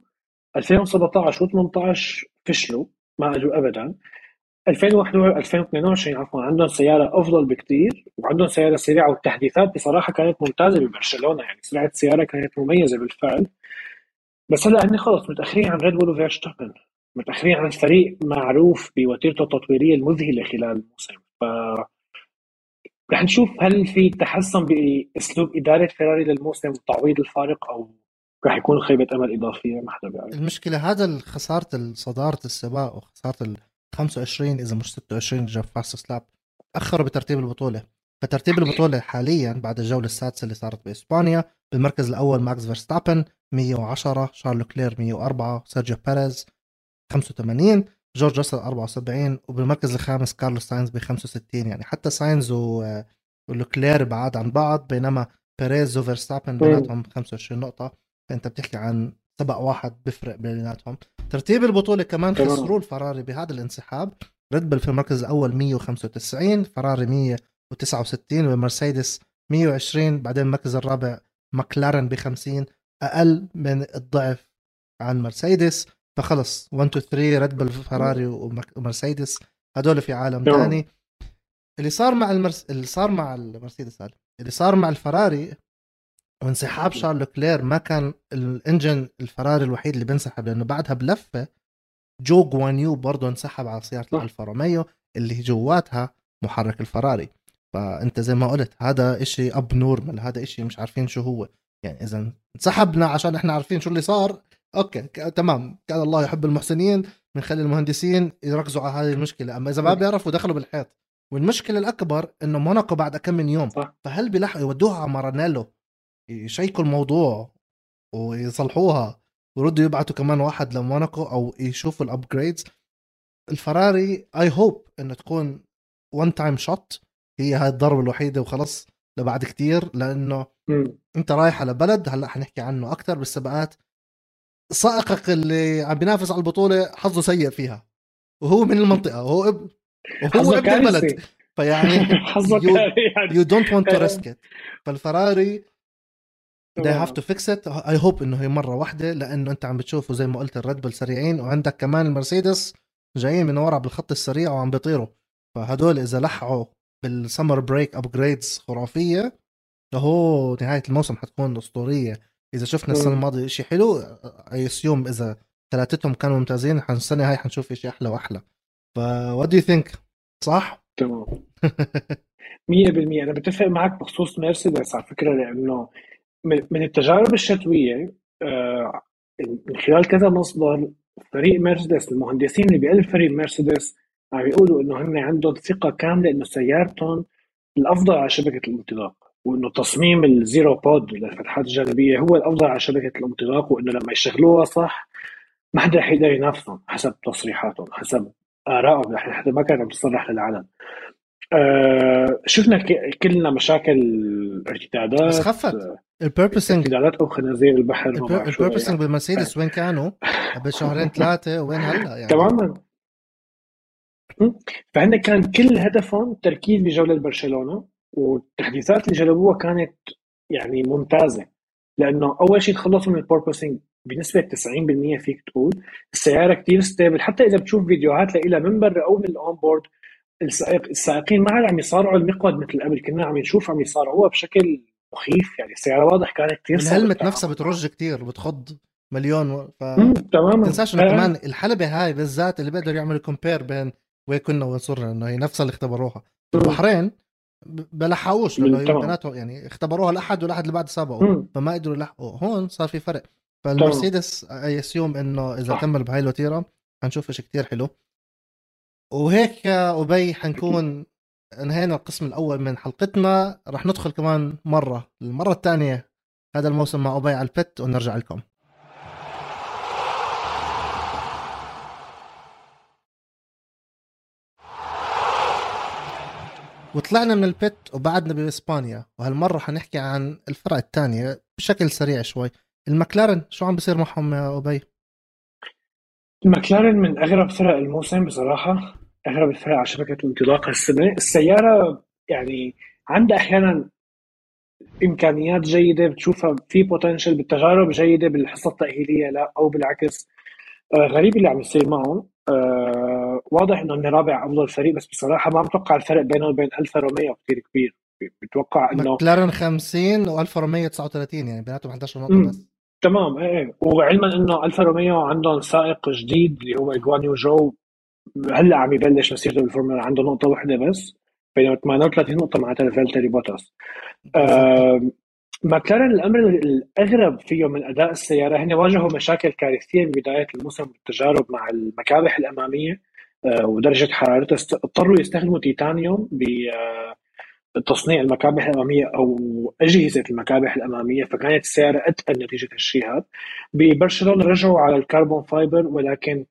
2017 و18 فشلوا ما أجوا ابدا. 2021 2022 عفوا عندهم سيارة أفضل بكثير وعندهم سيارة سريعة والتحديثات بصراحة كانت ممتازة ببرشلونة يعني سرعة السيارة كانت مميزة بالفعل. بس هلا هن خلص متأخرين عن ريد بول وفيرشتابن متأخرين عن فريق معروف بوتيرته التطويرية المذهلة خلال الموسم. ف رح نشوف هل في تحسن بأسلوب إدارة فيراري للموسم وتعويض الفارق أو رح يكون خيبة أمل إضافية ما حدا بيعرف. المشكلة هذا خسارة صدارة السباق وخسارة ال 25 إذا مش 26 جاب fastest lap أخروا بترتيب البطولة. فترتيب البطولة حاليا بعد الجولة السادسة اللي صارت بإسبانيا بالمركز الأول ماكس فيرستابن 110 شارلو كلير 104 سيرجيو بيريز 85 جورج راسل 74 وبالمركز الخامس كارلوس ساينز ب 65 يعني حتى ساينز و... ولوكلير بعاد عن بعض بينما بيريز وفيرستابن بيناتهم 25 نقطة. فأنت بتحكي عن سبق واحد بيفرق بيناتهم. ترتيب البطولة كمان خسروا الفراري بهذا الانسحاب. ريد بل في المركز الأول 195 فراري 169 ومرسيدس 120 بعدين المركز الرابع ماكلارن ب 50 أقل من الضعف عن مرسيدس. فخلص 1 2 3 ريد بل فراري ومرسيدس. هدول في عالم ثاني اللي صار مع المرس... اللي صار مع المرسيدس هذا اللي صار مع الفراري وانسحاب شارل كلير ما كان ال engine الفراري الوحيد اللي بينسحب لأنه بعدها بلفة جو جوانيو برضه انسحب على سيارة الفا روميو اللي جواتها محرك الفراري. فأنت زي ما قلت هذا إشي abnormal هذا إشي مش عارفين شو هو. يعني إذا انسحبنا عشان إحنا عارفين شو اللي صار okay تمام. كان الله يحب المحسنين بنخلي المهندسين يركزوا على هذه المشكلة. أما إذا ما بيعرفوا دخلوا بالحيط. والمشكلة الأكبر إنه موناكو بعد كم من يوم. فهل بيلحقوا يودوها على مارانيلو. يشيكوا الموضوع ويصلحوها ويردوا يبعتوا كمان واحد لموناكو أو يشوفوا ال upgrades الفراري I hope انه تكون one time shoot هي هاي الضربة الوحيدة وخلص لبعد كتير لأنه م. أنت رايح على بلد هلأ حنحكي عنه أكثر بالسباقات سائقك اللي عم بينافس على البطولة حظه سيء فيها. وهو من المنطقة وهو اب وهو ابن البلد. فيعني حظك you don't want to risk فالفراري they have to fix it. I hope إنه هي مرة واحدة لأنه أنت عم بتشوفوا زي ما قلت الريد بول سريعين وعندك كمان المرسيدس جايين من ورا بالخط السريع وعم بيطيروا. فهدول إذا لحقوا بال summer break upgrades خرافية فهو نهاية الموسم حتكون أسطورية. إذا شفنا السنة الماضية شيء حلو I assume إذا ثلاثتهم كانوا ممتازين السنة هاي حنشوف شيء أحلى وأحلى. ف وات دو يو ثينك صح؟ تمام. 100% أنا بتفق معك بخصوص مرسيدس على فكرة لأنه من التجارب الشتوية آه، من خلال كذا مصدر فريق مرسيدس المهندسين اللي بقلب فريق مرسيدس عم يقولوا إنه هن عندهم ثقة كاملة إنه سيارتهم الأفضل على شبكة الانطلاق وإنه تصميم ال zero pod للفتحات الجانبية هو الأفضل على شبكة الانطلاق وإنه لما يشغلوها صح ما حدا رح يقدر ينافسهم حسب تصريحاتهم حسب آرائهم حتى ما كانت عم تصرح للعلن آه شفنا كلنا مشاكل ارتدادات بس خفت ال porpoising ارتدادات أو خنازير البحر ال porpoising يعني. بالمرسيدس وين كانوا؟ قبل شهرين ثلاثة وين هلا يعني تماما فهن كان كل هدفهم تركيز بجولة برشلونة والتحديثات اللي جربوها كانت يعني ممتازة لأنه أول شيء تخلصوا من ال porpoising بنسبة 90% فيك تقول السيارة كتير stable حتى إذا بتشوف فيديوهات لها من برا أو من ال onboard السائقين ما عاد عم يصارعوا المقود مثل قبل كنا عم نشوف عم يصارعوها بشكل مخيف يعني السيارة واضح كانت كثير ال helmet نفسها بترج كثير بتخض مليون ف تماما. تنساش إنه كمان الحلبة هاي بالذات اللي بيقدروا يعملوا compare بين وين كنا وين صرنا إنه هي نفسها اللي اختبروها. البحرين بلحقوش لأنه بيناتهم يعني اختبروها الاحد والاحد اللي بعد سبقوا فما قدروا يلحقوا. هون صار في فرق. فالمرسيدس I assume إنه إذا كمل بهاي الوتيرة حنشوف شيء كتير حلو. وهيك يا أبي حنكون انهينا القسم الأول من حلقتنا. رح ندخل كمان مرة المرة الثانية هذا الموسم مع أبي على البت ونرجع لكم. وطلعنا من البيت وبعدنا بإسبانيا وهالمرة حنحكي عن الفرق الثانية بشكل سريع شوي. المكلارن شو عم بيصير معهم يا أبي؟ المكلارن من أغرب فرق الموسم بصراحة. الفرق على شبكة الانطلاق هالسنه السيارة يعني عندها أحيانا إمكانيات جيدة بتشوفها في potential بالتجارب جيدة بالحصة التأهيلية لا أو بالعكس. آه غريب اللي عم يصير معهم. آه واضح إنه انه رابع افضل فريق بس بصراحة ما بتوقع الفرق بينه وبين الفا روميو كثير كبير. بتوقع إنه مكلارن 50 والفا روميو 39 يعني بيناتهم 11 نقطة بس. تمام إيه, إيه. وعلما إنه الفا روميو عندهم سائق جديد اللي هو جوانيو جو. هلا عم يبلش مسيرته بالفورمولا عنده نقطة واحدة بس؟ بينما 38 نقطة مع فالتيري بوتاس. آه ماكلارن الأمر الأغرب فيه من أداء السيارة هن واجهوا مشاكل كارثية ببدايه الموسم بالتجارب مع المكابح الأمامية آه ودرجة حرارتها اضطروا يستخدموا تيتانيوم بتصنيع المكابح الأمامية أو أجهزة المكابح الأمامية فكانت السيارة اتقل نتيجة هالشيء هذا. ببرشلونة رجعوا على ال carbon fiber ولكن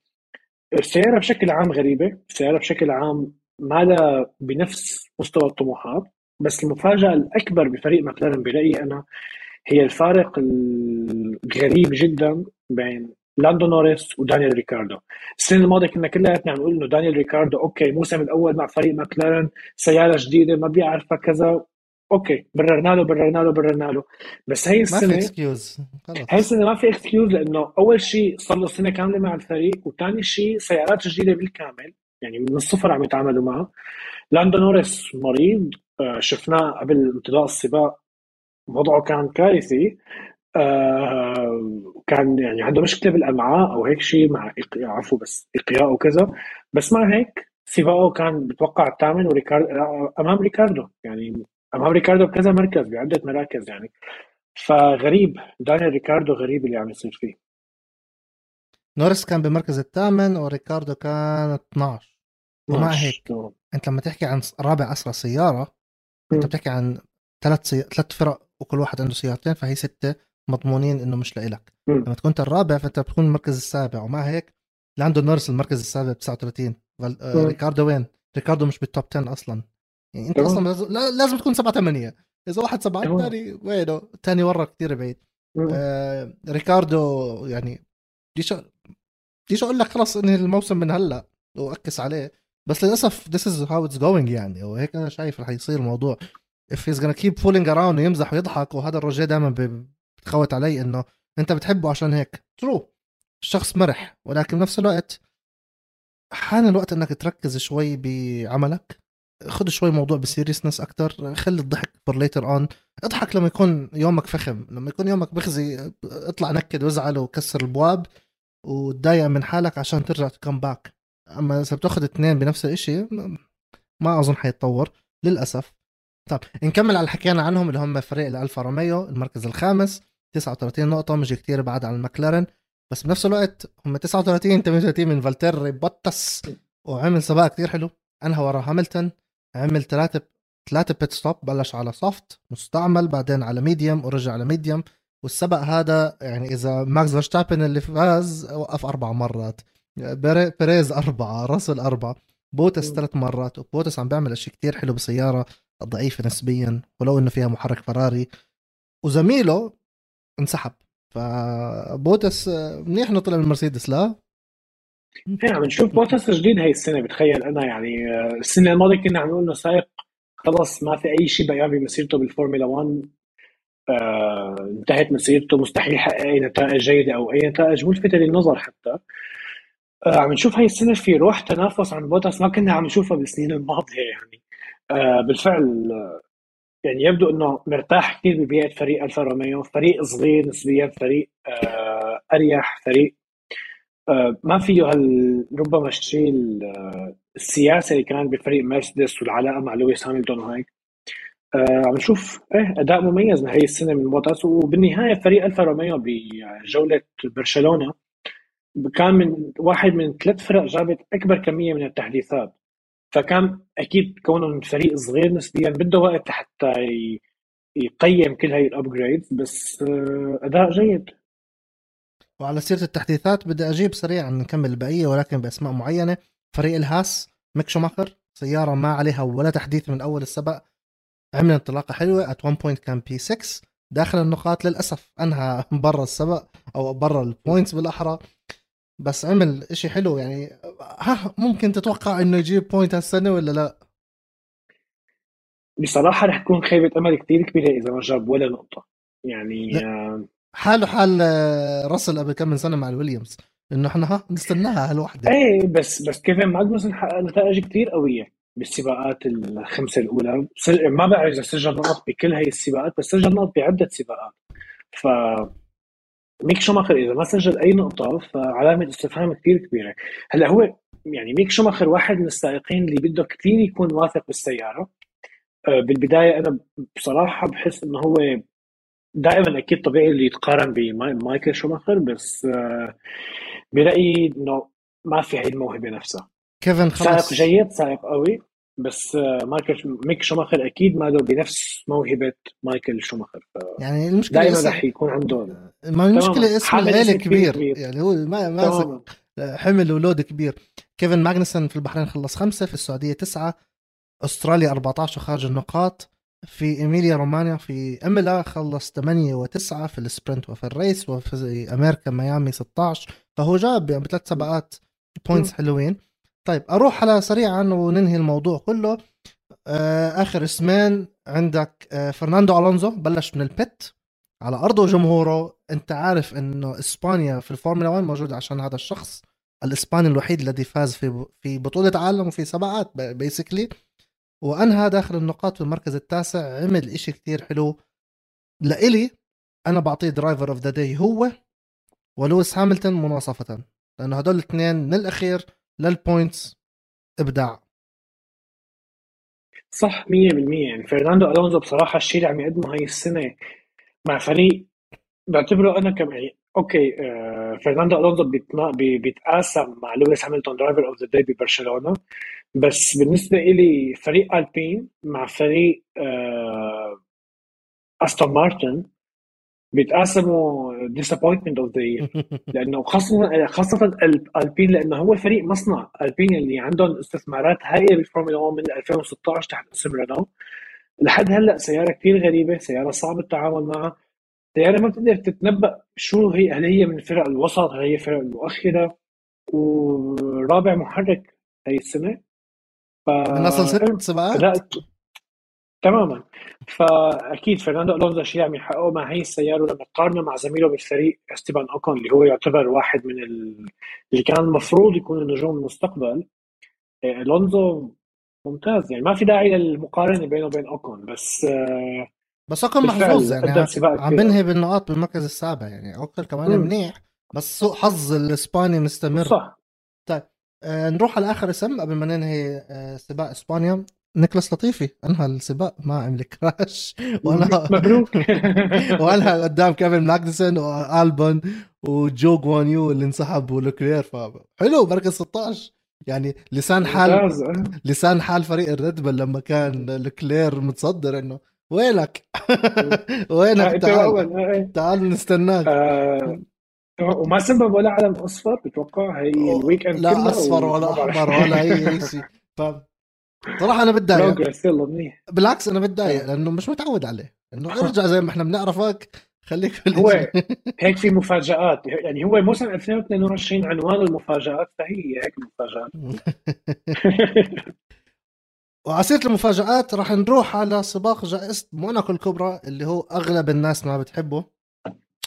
السيارة بشكل عام غريبة. السيارة بشكل عام ما لها بنفس مستوى الطموحات بس المفاجأة الأكبر بفريق ماكلارن برايي أنا هي الفارق الغريب جدا بين لاندو نوريس ودانيال ريكاردو. السنة الماضية كنا كلياتنا عم نقول إنه دانيال ريكاردو okay الموسم الأول مع فريق ماكلارن سيارة جديدة ما بيعرفها كذا okay بررنا له بررنا له بررنا له بس هي السنة ما في اكسكيوز هي السنة ما في excuse لأنه اول شيء صار له سنه كامله مع الفريق وثاني شيء سيارات جديده بالكامل يعني من الصفر عم يتعاملوا معها لاندو نوريس مريض شفناه قبل انطلاق السباق وضعه كان كارثي كان يعني عنده مشكله بالامعاء أو هيك شيء مع عفوا بس اقياء وكذا بس مع هيك سباقه كان بتوقع الثامن وريكاردو امام ريكاردو يعني امام ريكاردو بكذا مركز بعده مراكز يعني. فغريب دانيال ريكاردو غريب اللي عم يصير فيه. نوريس كان بالمركز الثامن وريكاردو كان 12 ومع هيك انت لما تحكي عن رابع اسرع سيارة انت بتحكي عن ثلاث سي... ثلاث فرق وكل واحد عنده سيارتين فهي ستة مضمونين إنه مش لإلك. لما تكون انت الرابع فأنت بتكون المركز السابع. ومع هيك لاندو نوريس المركز السابع ب 39 آه ريكاردو وين؟ ريكاردو مش بال top 10 أصلا. يعني انت أصلا لازم تكون 7 8 إذا واحد سبعة الثاني وينه؟ الثاني ورا كثير بعيد. آه ريكاردو يعني بديش بديش أقول لك خلص انهي الموسم من هلأ و X عليه. بس للأسف this is how it's going يعني. وهيك أنا شايف رح يصير الموضوع. If he's gonna keep fooling around ويمزح ويضحك وهذا الرجال دائما بتخوت علي إنه أنت بتحبه عشان هيك. true الشخص مرح. ولكن بنفس الوقت حان الوقت إنك تركز شوي بعملك. خذ شوي موضوع ب seriousness أكثر خلي الضحك for later on اضحك لما يكون يومك فخم لما يكون يومك بخزي اطلع نكد وازعل وكسر البواب وتضايق من حالك عشان ترجع ت come back أما إذا بتاخذ اثنين بنفس الشيء ما أظن حيتطور للأسف. طب نكمل على حكينا عنهم اللي هم فريق الألفا روميو المركز الخامس 39 نقطة مش كتير بعد عن المكلارن بس بنفس الوقت هم 39 38 من فالتيري بوتس وعمل سباق كتير حلو. أنهى ورا هاملتون. عمل ثلاثة ثلاثة pit stop بلش على soft مستعمل بعدين على medium ورجع على medium والسبق هذا يعني إذا ماكس فيرستابن اللي فاز وقف أربع مرات. بيريز أربعة راسل أربعة. بوتس ثلاث مرات. وبوتس عم بيعمل اشي كتير حلو بسيارة ضعيفة نسبيا ولو إنه فيها محرك فراري. وزميله انسحب. فبوتس منيح إنه طلع من المرسيدس لا؟ عم نشوف. بوتس جديد هاي السنة بتخيل أنا يعني آه، السنة الماضية كنا عم نقول إنه سايق خلص ما في أي شيء بقى بمسيرته بالفورمولا 1 آه انتهت مسيرته مستحيل يحقق أي نتائج جيدة أو أي نتائج ملفتة للنظر حتى. آه عم نشوف هاي السنة في روح تنافس عن بوتس ما كنا عم نشوفها بالسنين الماضية يعني. آه بالفعل آه، يعني يبدو إنه مرتاح كثير ببيئة فريق ألفا روميو فريق صغير نسبيا فريق آه أريح فريق ما فيه هال ربما الشيء آه، السياسة اللي كان بفريق مرسيدس والعلاقة مع لويس هاملتون وهيك آه عم نشوف إيه أداء مميز هي السنة من بوتاس. وبالنهاية فريق ألفا روميو بجولة برشلونة كان من واحد من ثلاث فرق جابت أكبر كمية من التحديثات. فكان أكيد كونه فريق صغير نسبيا بده وقت حتى يقيم كل هاي ال upgrades بس آه، أداء جيد. وعلى سيرة التحديثات بدي أجيب سريعا نكمل البقيه ولكن بأسماء معينة. فريق الهاس ميك شوماخر سيارة ما عليها ولا تحديث من أول السباق عمل انطلاقة حلوة at 1 point كان P 6 داخل النقاط للأسف أنهى برا السبق أو برا ال points بالأحرى. بس عمل إشي حلو يعني. ها ممكن تتوقع إنه يجيب point هالسنة ولا لا؟ بصراحة رح تكون خيبة أمل كثير كبيرة إذا ما جاب ولا نقطة. يعني حاله حال آه، راسل قبل كم من سنة مع الويليامز إنه إحنا ها نستناها هالوحدة. إيه بس بس كيفن ماجنوسن حقق نتائج كثير قوية بالسباقات الخمسة الأولى. ما بعرف إذا سجل نقط بكل هي السباقات بس سجل نقط بعدة سباقات. ف ميك شوماخر إذا ما سجل أي نقطة فعلامة استفهام كثير كبيرة. هلأ هو يعني ميك شوماخر واحد من السائقين اللي بده كثير يكون واثق بالسيارة. آه، بالبداية أنا بصراحة بحس إنه هو دائما أكيد طبيعي اللي يتقارن بمايكل شوماخر بس آه، برايي إنه ما في هي الموهبه نفسها. كيفن خلص سائق جيد سائق قوي بس آه، مايكل ميك شوماخر أكيد ما له بنفس موهبة مايكل شوماخر. يعني المشكلة دائما رح يكون عنده ما المشكلة اسم العيلة كبير. كبير. يعني هو ما ماسك حمل و load كبير. كيفن ماجنسون في البحرين خلص خمسة في السعودية تسعة أستراليا 14 خارج النقاط. في إيميليا رومانيا في ايمولا خلص 8 و9 في ال sprint وفي ال race وفي أمريكا ميامي 16 فهو جاب يعني بثلاث سباقات points حلوين. طيب أروح على سريعا وننهي الموضوع كله. آه، آخر اسمين عندك آه، فرناندو ألونزو بلش من ال pit على ارضه وجمهوره أنت عارف إنه إسبانيا في الفورمولا 1 موجودة عشان هذا الشخص الإسباني الوحيد الذي فاز في في بطولة عالم وفي سباقات basically وأنهى داخل النقاط في المركز التاسع عمل إشي كتير حلو. لإلي أنا بعطيه driver of the day هو ولويس هاملتون مناصفة لأنه هدول الاثنين من الأخير لل points إبداع. صح 100% يعني فرناندو ألونزو بصراحة الشيء اللي عم يقدمه هاي السنة مع فريق بعتبره أنا كم يعني أوكي آه فرناندو ألونزو بيتقاسم مع لويس هاملتون driver of the day ببرشلونة. بس بالنسبة لي فريق ألبين مع فريق آه أستون مارتن بيتقاسموا disappointment of the لأنه خاصة خاصة ألبين لأنه هو فريق مصنع. ألبين اللي عندهم استثمارات هائله بالفورمولا 1 من 2016 تحت اسم رينو لحد هلأ سيارة كثير غريبة سيارة صعب التعامل معها. سيارة ما بتقدر تتنبأ شو هي هل هي من فرق الوسط هل هي فرق المؤخرة. ورابع محرك هي السنة ف... من اصل ست سباقات تماما. فأكيد فرناندو ألونزو شيء عم يحققه مع هي السيارة ولما تقارنه مع زميله بالفريق استيبان أوكون اللي هو يعتبر واحد من ال... اللي كان المفروض يكون نجوم المستقبل. إيه، ألونزو ممتاز يعني ما في داعي للمقارنة بينه وبين أوكون بس آه بس أوكون محظوظ يعني عم بنهي بالنقاط بالمركز السابع يعني أوكون كمان منيح بس سوء حظ الإسباني مستمر. صح. طيب آه نروح على آخر اسم قبل ما ننهي آه سباق إسبانيا. نيكلاس لطيفي أنهى السباق ما عمل crash ولا مبروك. وأنهى قدام كيفن ماجنسون وألبون وجو قوانيو اللي انسحب ولوكلير فحلو مركز 16 يعني لسان حال لسان حال فريق الريد بل لما كان لوكلير متصدر إنه وينك؟ وينك؟ تعال. إيه. تعال نستناك. آه، وما سبب ولا علم أصفر بتوقع هي ال weekend لا أصفر ولا أحمر ولا أي شيء. ف صراحة أنا بتضايق. بالعكس أنا بتضايق لأنه مش متعود عليه. إنه أرجع زي ما إحنا بنعرفك خليك في هو هيك في مفاجآت. يعني هو موسم 2022 عنوان المفاجآت فهي هيك مفاجآت. وع سيرة المفاجآت راح نروح على سباق جائزة موناكو الكبرى اللي هو أغلب الناس ما بتحبه.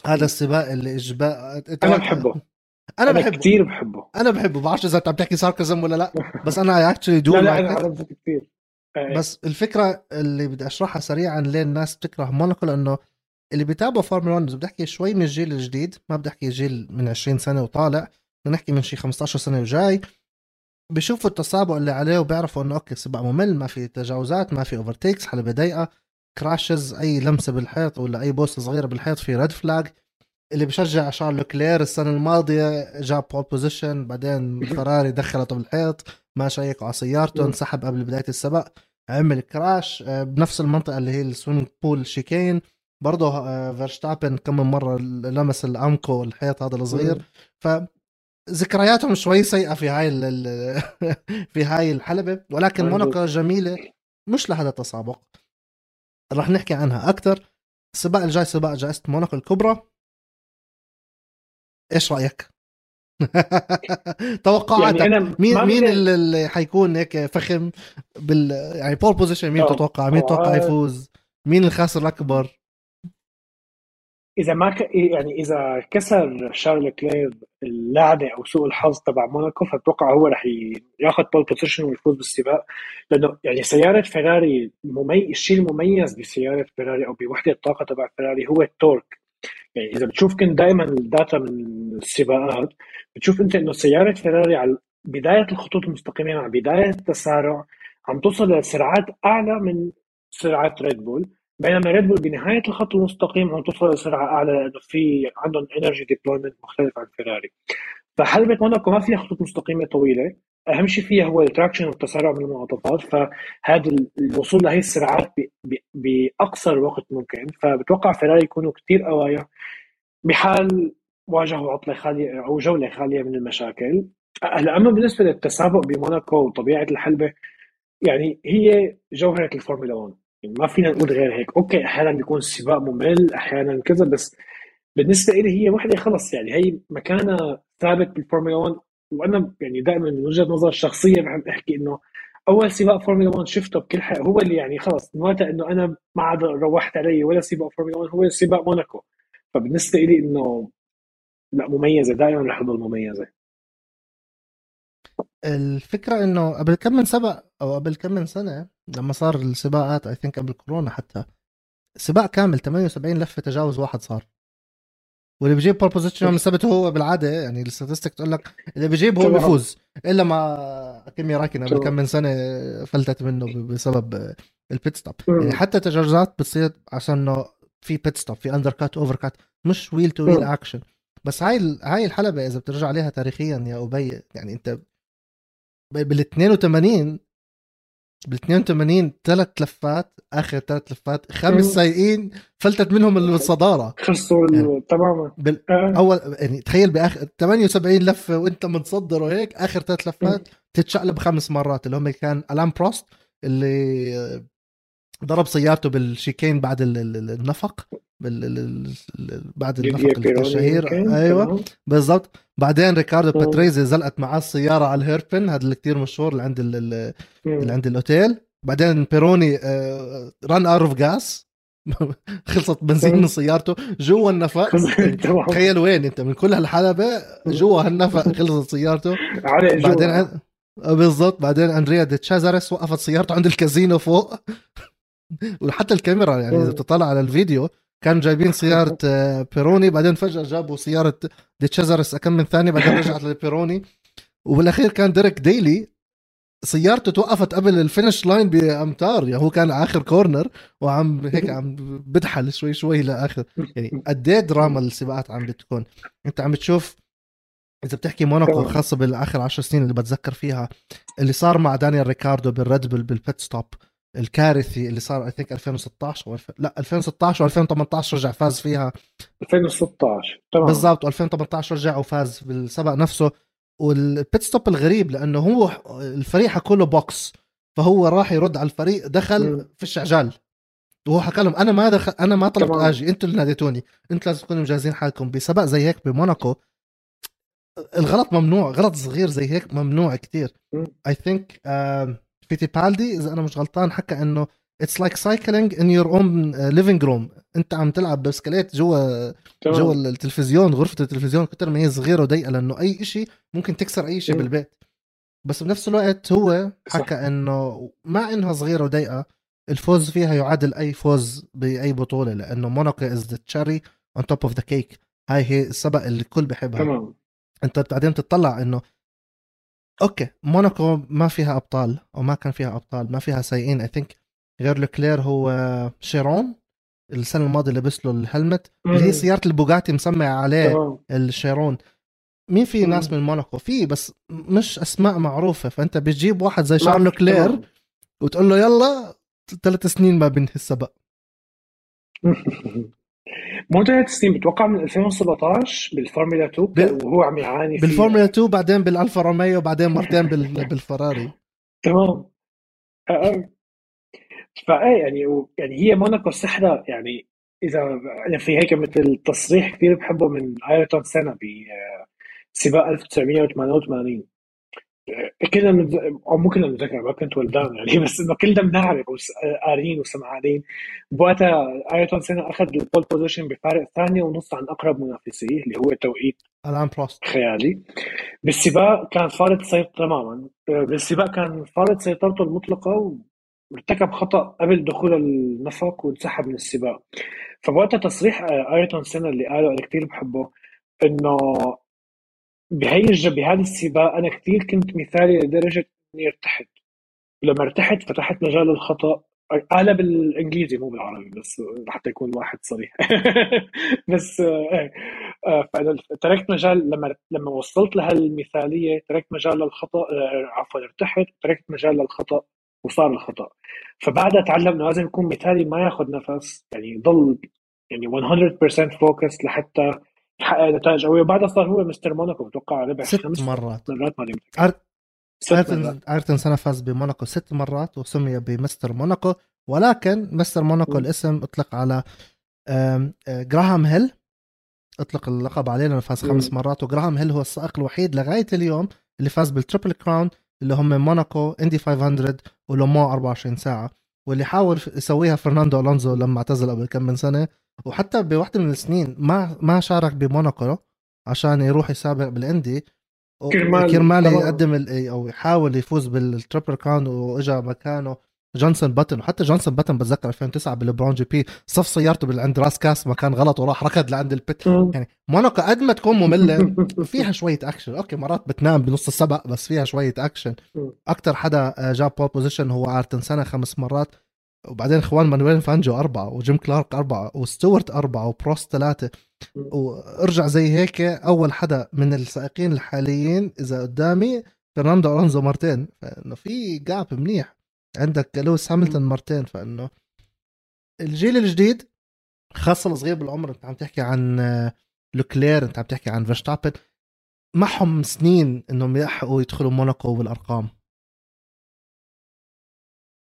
هذا السباق اللي إجباء أنا بحبه. أنا, أنا بحبه. كثير بحبه. أنا بحبه. بعرفش إذا أنت عم تحكي sarcasm ولا لا. بس أنا actually do لا لا أنا عرفت كثير بس الفكرة اللي بدي أشرحها سريعا ليه الناس بتكره موناكو لأنه اللي بيتابعوا فورمولا 1 بدي أحكي شوي من الجيل الجديد. ما بدي أحكي جيل من 20 سنة وطالع. بدنا نحكي من شي 15 سنة وجاي. بيشوفوا التسابق اللي عليه وبيعرفوا إنه أوكي سباق ممل ما في تجاوزات ما في overtakes حلبة ضيقة. crashes أي لمسة بالحيط ولا أي بوست صغيرة بالحيط في red flag اللي بشجع شارل لوكلير السنة الماضية جاب pole position بعدين فراري دخلته بالحيط ما check على سيارته انسحب قبل بداية السباق. عمل كراش آه، بنفس المنطقة اللي هي ال swimming pool chicane. برضه آه، فيرشتابن كم من مرة لمس ال Armco الحيط هذا الصغير. ف ذكرياتهم شوي سيئة في هاي في هاي الحلبة. ولكن موناكو جميلة مش لهذا التسابق. رح نحكي عنها أكثر السباق الجاي سباق جائزة موناكو الكبرى. إيش رأيك؟ توقعاتك. يعني مين مين اللي حيكون هيك فخم بال يعني pole position مين تتوقع؟ مين تتوقع يفوز؟ مين الخاسر الأكبر؟ إذا ما ك... يعني إذا كسر شارل لوكلير اللعنة أو سوء الحظ تبع موناكو فبتوقع هو رح ياخذ pole position ويفوز بالسباق. لأنه يعني سيارة فيراري ممي... الشيء المميز بسيارة فيراري أو بوحدة الطاقة تبع فيراري هو ال torque. يعني إذا بتشوف كنت دائما ال data من السباقات بتشوف أنت إنه سيارة فيراري على بداية الخطوط المستقيمة مع بداية التسارع عم توصل لسرعات أعلى من سرعات ريد بول بينما ريد بول بنهاية الخط المستقيم عم توصل لسرعه أعلى لأنه في عندهم energy deployment مختلف عن فيراري فحلبة موناكو ما فيها خطوط مستقيمة طويلة. أهم شيء فيها هو ال traction والتسارع من المنعطفات فهذا الوصول لهي السرعات بأقصر وقت ممكن. فبتوقع فيراري يكونوا كثير قوايا بحال واجهوا عطلة خالية أو جولة خالية من المشاكل. هلا اما بالنسبة للتسابق بموناكو وطبيعة الحلبة يعني هي جوهرة الفورمولا 1 يعني ما فينا نقول غير هيك. أوكي أحيانا بيكون السباق ممل أحيانا كذا بس بالنسبة لي هي وحدة خلص يعني. هي مكانها ثابت بالفورمولا 1 وأنا يعني دائما من وجهة نظر شخصيه بحب أحكي إنه أول سباق فورمولا 1 شفته بكل حق هو اللي يعني خلص وقتها إنه أنا ما عاد روحت علي ولا سباق فورمولا 1 هو سباق موناكو. فبالنسبة لي إنه لا مميزة دائما رح تضل مميزة. الفكرة إنه قبل كم من سبق أو قبل كم من سنة لما صار السباقات I think قبل كورونا حتى سباق كامل 78 لفة تجاوز واحد صار. واللي بيجيب pole position من ثبته هو بالعادة يعني ال statistic تقول لك اللي بيجيب هو بيفوز إلا ما كيمي رايكونن قبل كم من سنة فلتت منه بسبب ال pit stop يعني حتى تجاوزات بتصير عشان إنه في pit stop في undercut overcut مش wheel to wheel action بس هاي هاي الحلبة إذا بترجع عليها تاريخيا يا أبي يعني أنت بال 82 بال 82 ثلاث لفات آخر ثلاث لفات خمس سايقين فلتت منهم الصدارة. خلصوا يعني تماما. بال... آه. أول يعني تخيل بآخر 78 لفه وأنت متصدر وهيك آخر ثلاث لفات تتشقلب خمس مرات اللي هم كان آلان بروست اللي ضرب سيارته بال chicane بعد النفق بعد النفق الشهير أيوه بالضبط. بعدين ريكاردو باتريزي زلقت معاه السيارة على ال hairpin هذا اللي كثير مشهور اللي عند اللي عند الأوتيل. بعدين بيروني ran out of gas خلصت بنزين من سيارته. جوا النفق. تخيل وين انت من كل هالحلبة جوا هالنفق خلصت سيارته. بعدين آه، بالضبط. بعدين أندريا دي تشازارس وقفت سيارته عند الكازينو فوق. وحتى الكاميرا يعني إذا بتطلع على الفيديو كانوا جايبين سيارة آه، بيروني بعدين فجأة جابوا سيارة دي تشازارس كم من ثانية بعدين رجعت لبيروني وبالأخير كان ديريك ديلي سيارته توقفت قبل ال finish line بأمتار. يعني هو كان آخر corner وعم هيك عم بدحل شوي شوي لاخر يعني قد إيه دراما السباقات عم بتكون. أنت عم بتشوف إذا بتحكي موناكو خاصة بالآخر 10 سنين اللي بتذكر فيها اللي صار مع دانيال ريكاردو بال Red Bull بال pit stop. الكارثي اللي صار I think 2016 أو لا 2016 و2018 رجع فاز فيها. 2016 تمام. بالضبط و2018 رجع وفاز بالسبق نفسه. وال pit stop الغريب لأنه هو الفريق حكوا له box فهو راح يرد على الفريق دخل فش عجال. وهو حكى لهم أنا ما دخل أنا ما طلبت آجي أنتوا اللي ناديتوني. أنتوا لازم تكونوا مجهزين حالكم بسبق زي هيك بموناكو. الغلط ممنوع غلط صغير زي هيك ممنوع كتير. I think فيتيبالدي إذا أنا مش غلطان حكى إنه it's like cycling in your own living room أنت عم تلعب بسكليت جوا جوا التلفزيون غرفة التلفزيون كتر ما هي صغيرة وضيقة لأنه أي شيء ممكن تكسر أي شيء بالبيت. بس بنفس الوقت هو حكى إنه مع إنها صغيرة وضيقة الفوز فيها يعادل أي فوز بأي بطولة لأنه موناكو is the cherry on top of the cake هاي هي السبق اللي الكل بحبها تمام. أنت بعدين تطلع إنه okay موناكو ما فيها أبطال أو ما كان فيها أبطال ما فيها سايقين I think غير لوكلير هو شيرون السنة الماضية لبس له ال helmet اللي هي سيارة البوغاتي مسمع عليه الشيرون مين في ناس من موناكو؟ في بس مش أسماء معروفة. فأنت بتجيب واحد زي شارل لوكلير وتقول له يلا ثلاث سنين ما بنهي السبق مو ثلاث سنين بتوقع من 2017 بالفورمولا 2 ب... وهو عم يعاني بالفورمولا 2 بعدين بالألفا روميو بعدين مرتين بال... بالفراري. تمام. فايه يعني يعني هي موناكو سحرة يعني إذا يعني في هيك مثل تصريح كثير بحبه من آيرتون سينا بسباق 1988 كلنا مز... أو مو كلنا بنتذكر ما كنت ولدان يعني. بس انه كلنا بنعرف قارين وسمعانين. بوقتها آيرتون سينا أخذ ال pole position بفارق ثانية ونص عن أقرب منافسيه اللي هو توقيت آلان بروست خيالي. بالسباق كان فارض سيطرة تماما. بالسباق كان فارض سيطرته المطلقة ارتكب خطأ قبل دخول النفق وانسحب من السباق. فوقتها تصريح آيرتون سينا اللي قاله أنا كثير بحبه إنه بهي بهذا السباق أنا كثير كنت مثالي لدرجة إني ارتحت. لما ارتحت فتحت مجال الخطأ قالها بالانجليزي مو بالعربي بس لحتى يكون واحد صريح. بس إيه فأنا تركت مجال لما لما وصلت لهالمثالية تركت مجال للخطأ آه، عفوا ارتحت تركت مجال للخطأ وصار الخطأ. فبعدها تعلم إنه لازم يكون مثالي ما ياخذ نفس يعني يضل يعني 100% focus لحتى يحقق نتائج قويه وبعدها صار هو مستر موناكو بتوقع ربح ست خمس مرات. مرات ما ايرتون ايرتون سينا فاز بموناكو ست مرات وسمي بمستر موناكو. ولكن مستر موناكو الاسم أطلق على جراهام هيل. أطلق اللقب عليه لأنه فاز خمس مرات. وجراهام هيل هو السائق الوحيد لغاية اليوم اللي فاز بال Triple Crown اللي هم موناكو إندي 500 ولومان 24 ساعة. واللي حاول يسويها فرناندو ألونزو لما اعتزل قبل كم من سنة وحتى بوحده من السنين ما ما شارك بموناكو عشان يروح يسابق بالاندي كرمال كرمال يقدم أو يحاول يفوز بال Triple Crown وإجا مكانه. جنسون باتن. وحتى جنسون باتن بتذكر 2009 بال Brawn GP صف سيارته عند راسكاس مكان غلط وراح ركض لعند ال pit. يعني موناكو قد ما تكون مملة فيها شوية action okay مرات بتنام بنص السبق بس فيها شوية اكشن أكثر حدا آه، جاب pole position هو آيرتون سينا خمس مرات. وبعدين خوان مانويل فانجيو أربعة وجيم كلارك أربعة وستوارت أربعة وبروست ثلاثة. وارجع زي هيك أول حدا من السائقين الحاليين إذا قدامي فرناندو ألونزو مرتين. فإنه في gap منيح. عندك لويس هاملتون مرتين فإنه الجيل الجديد خاصة الصغير بالعمر أنت عم تحكي عن لوكلير أنت عم تحكي عن فيرستابن معهم سنين إنهم يلحقوا يدخلوا موناكو بالأرقام.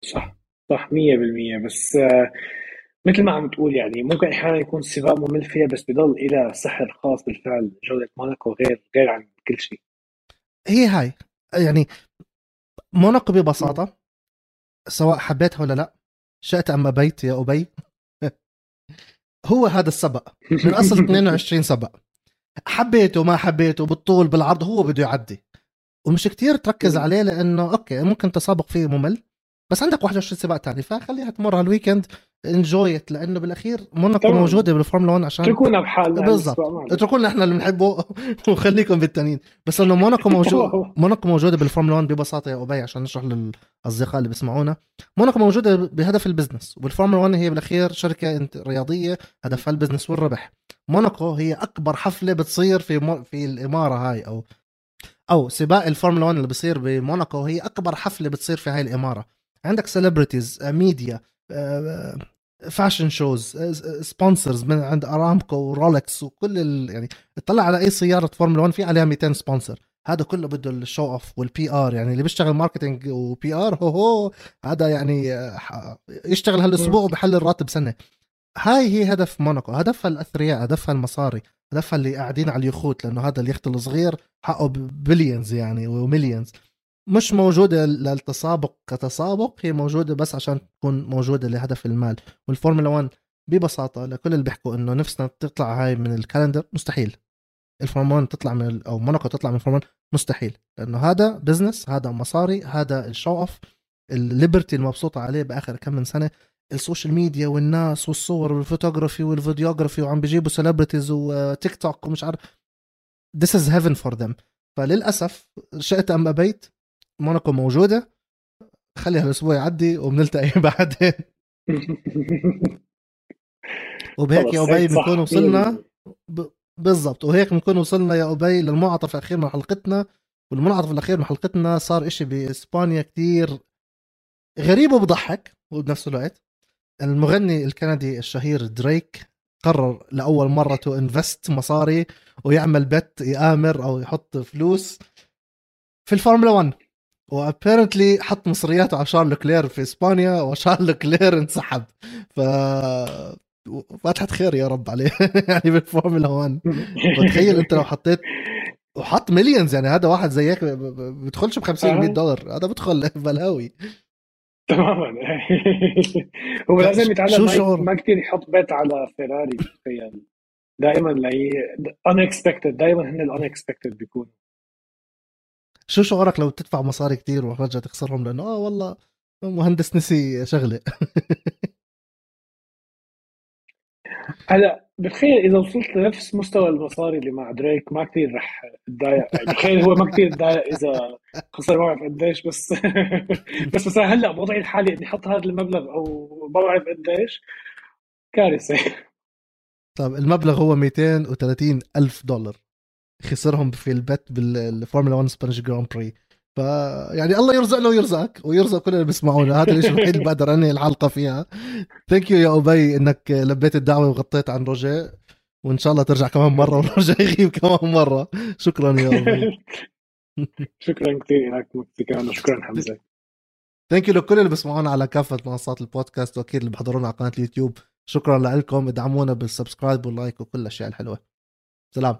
صح صح 100% بس آه، مثل ما عم تقول يعني ممكن أحيانا يكون السباق ممل فيها بس بضل إلى سحر خاص بالفعل. جوده موناكو غير غير عن كل شيء. هي هاي. يعني موناكو ببساطة سواء حبيتها ولا لا. شئت أم أبيت يا أبي؟ هو هذا السبق من أصل 22 سبق حبيته ما حبيته بالطول بالعرض هو بده يعدي. ومش كتير تركز عليه لأنه okay ممكن تسابق فيه ممل. بس عندك 21 سباق تاني فخليها تمر هال weekend enjoy it لأنه بالأخير موناكو. موجوده بالفورمولا 1 عشان اتركونا بحالنا بالضبط. معنا. اتركوا لنا إحنا اللي بنحبه وخليكم بالتانيين بس إنه موناكو موجود موناكو موجودة بالفورمولا 1 ببساطة يا أبي عشان نشرح للأصدقاء اللي بيسمعونا موناكو موجودة بهدف ال business والفورمولا 1 هي بالأخير شركة رياضية هدفها ال business والربح موناكو هي أكبر حفلة بتصير في مو... في الإمارة هاي أو أو سباق الفورمولا 1 اللي بصير بموناكو هي أكبر حفلة بتصير في هاي الإمارة عندك celebrities media fashion shows sponsors من عند ارامكو ورولكس وكل ال... يعني اطلع على أي سيارة فورمولا 1 في عليها 200 sponsor هذا كله بده ال show off وال PR يعني اللي بيشتغل marketing و PR هو هو هذا يعني آه، يشتغل هالأسبوع وبحل الراتب سنة. هاي هي هدف موناكو هدفها الأثرياء هدفها المصاري هدفها اللي قاعدين على اليخوت لأنه هذا اليخت الصغير حقه billions يعني و millions مش موجودة للتسابق كتسابق هي موجودة بس عشان تكون موجودة لهدف المال. والفورمولا 1 ببساطة لكل اللي بيحكوا إنه نفسنا تطلع هاي من ال calendar مستحيل. الفورمولا 1 تطلع من أو موناكو تطلع من الفورمولا 1 مستحيل. لأنه هذا business هذا مصاري هذا ال show off ال Liberty المبسوطة عليه بآخر كم من سنة. ال social media والناس والصور وال photography وال videography وعم بيجيبوا celebrities وتيك توك ومش عارف. This is heaven for them. فللأسف شئت أم أبيت موناكو موجودة خلي هالاسبوع يعدي وبنلتقي بعدين. وبهيك يا أبي. بنكون وصلنا ب... بالضبط. وهيك بنكون وصلنا يا أبي للمنعطف الأخير من حلقتنا. والمنعطف الأخير من حلقتنا صار إشي بإسبانيا كتير غريب وبضحك وبنفس الوقت. المغني الكندي الشهير دريك قرر لأول مرة to invest مصاري ويعمل bet يقامر أو يحط فلوس في الفورمولا 1 و apparently حط مصرياته على شارل لوكلير في إسبانيا وشارل لوكلير انسحب. ف فتحة خير يا رب عليه. يعني بالفورمولا 1 وتخيل أنت لو حطيت وحط millions يعني هذا واحد زيك ب- ب- بيدخلش ب 50 100 آه. دولار. هذا بدخل بلاوي. تماما. هو لازم يتعلم شو ما- كثير يحط bet على فيراري. تخيل دائما لاقي unexpected دائما هن ال unexpected بيكونوا. شو شعورك لو تدفع مصاري كتير وفجأة تخسرهم لأنه آه والله مهندس نسي شغلة؟ هلا بتخيل إذا وصلت لنفس مستوى المصاري اللي مع دريك ما كثير رح اتضايق يعني بتخيل هو ما كثير اتضايق إذا خسر ما بعرف قديش بس بس مثلا هلأ بوضعي الحالي إني أحط هذا المبلغ أو ما بعرف قديش كارثة. طب المبلغ هو 230 ألف دولار. خسرهم في ال bet بالفورمولا 1 Spanish Grand Prix ف يعني الله يرزقنا ويرزقك ويرزق كل اللي بيسمعونا. هذا الشيء الوحيد اللي بقدر انهي الحلقة فيها. Thank you يا أبي إنك لبيت الدعوة وغطيت عن روجيه. وإن شاء الله ترجع كمان مرة ورجع يغيب كمان مرة. شكرا يا أبي. شكرا كثير لك كمان شكرا حمزة. Thank you لكل اللي بيسمعونا على كافة منصات البودكاست وأكيد اللي بحضرونا على قناة اليوتيوب. شكرا لكم. ادعمونا بال subscribe وال like وكل الأشياء الحلوة. سلام.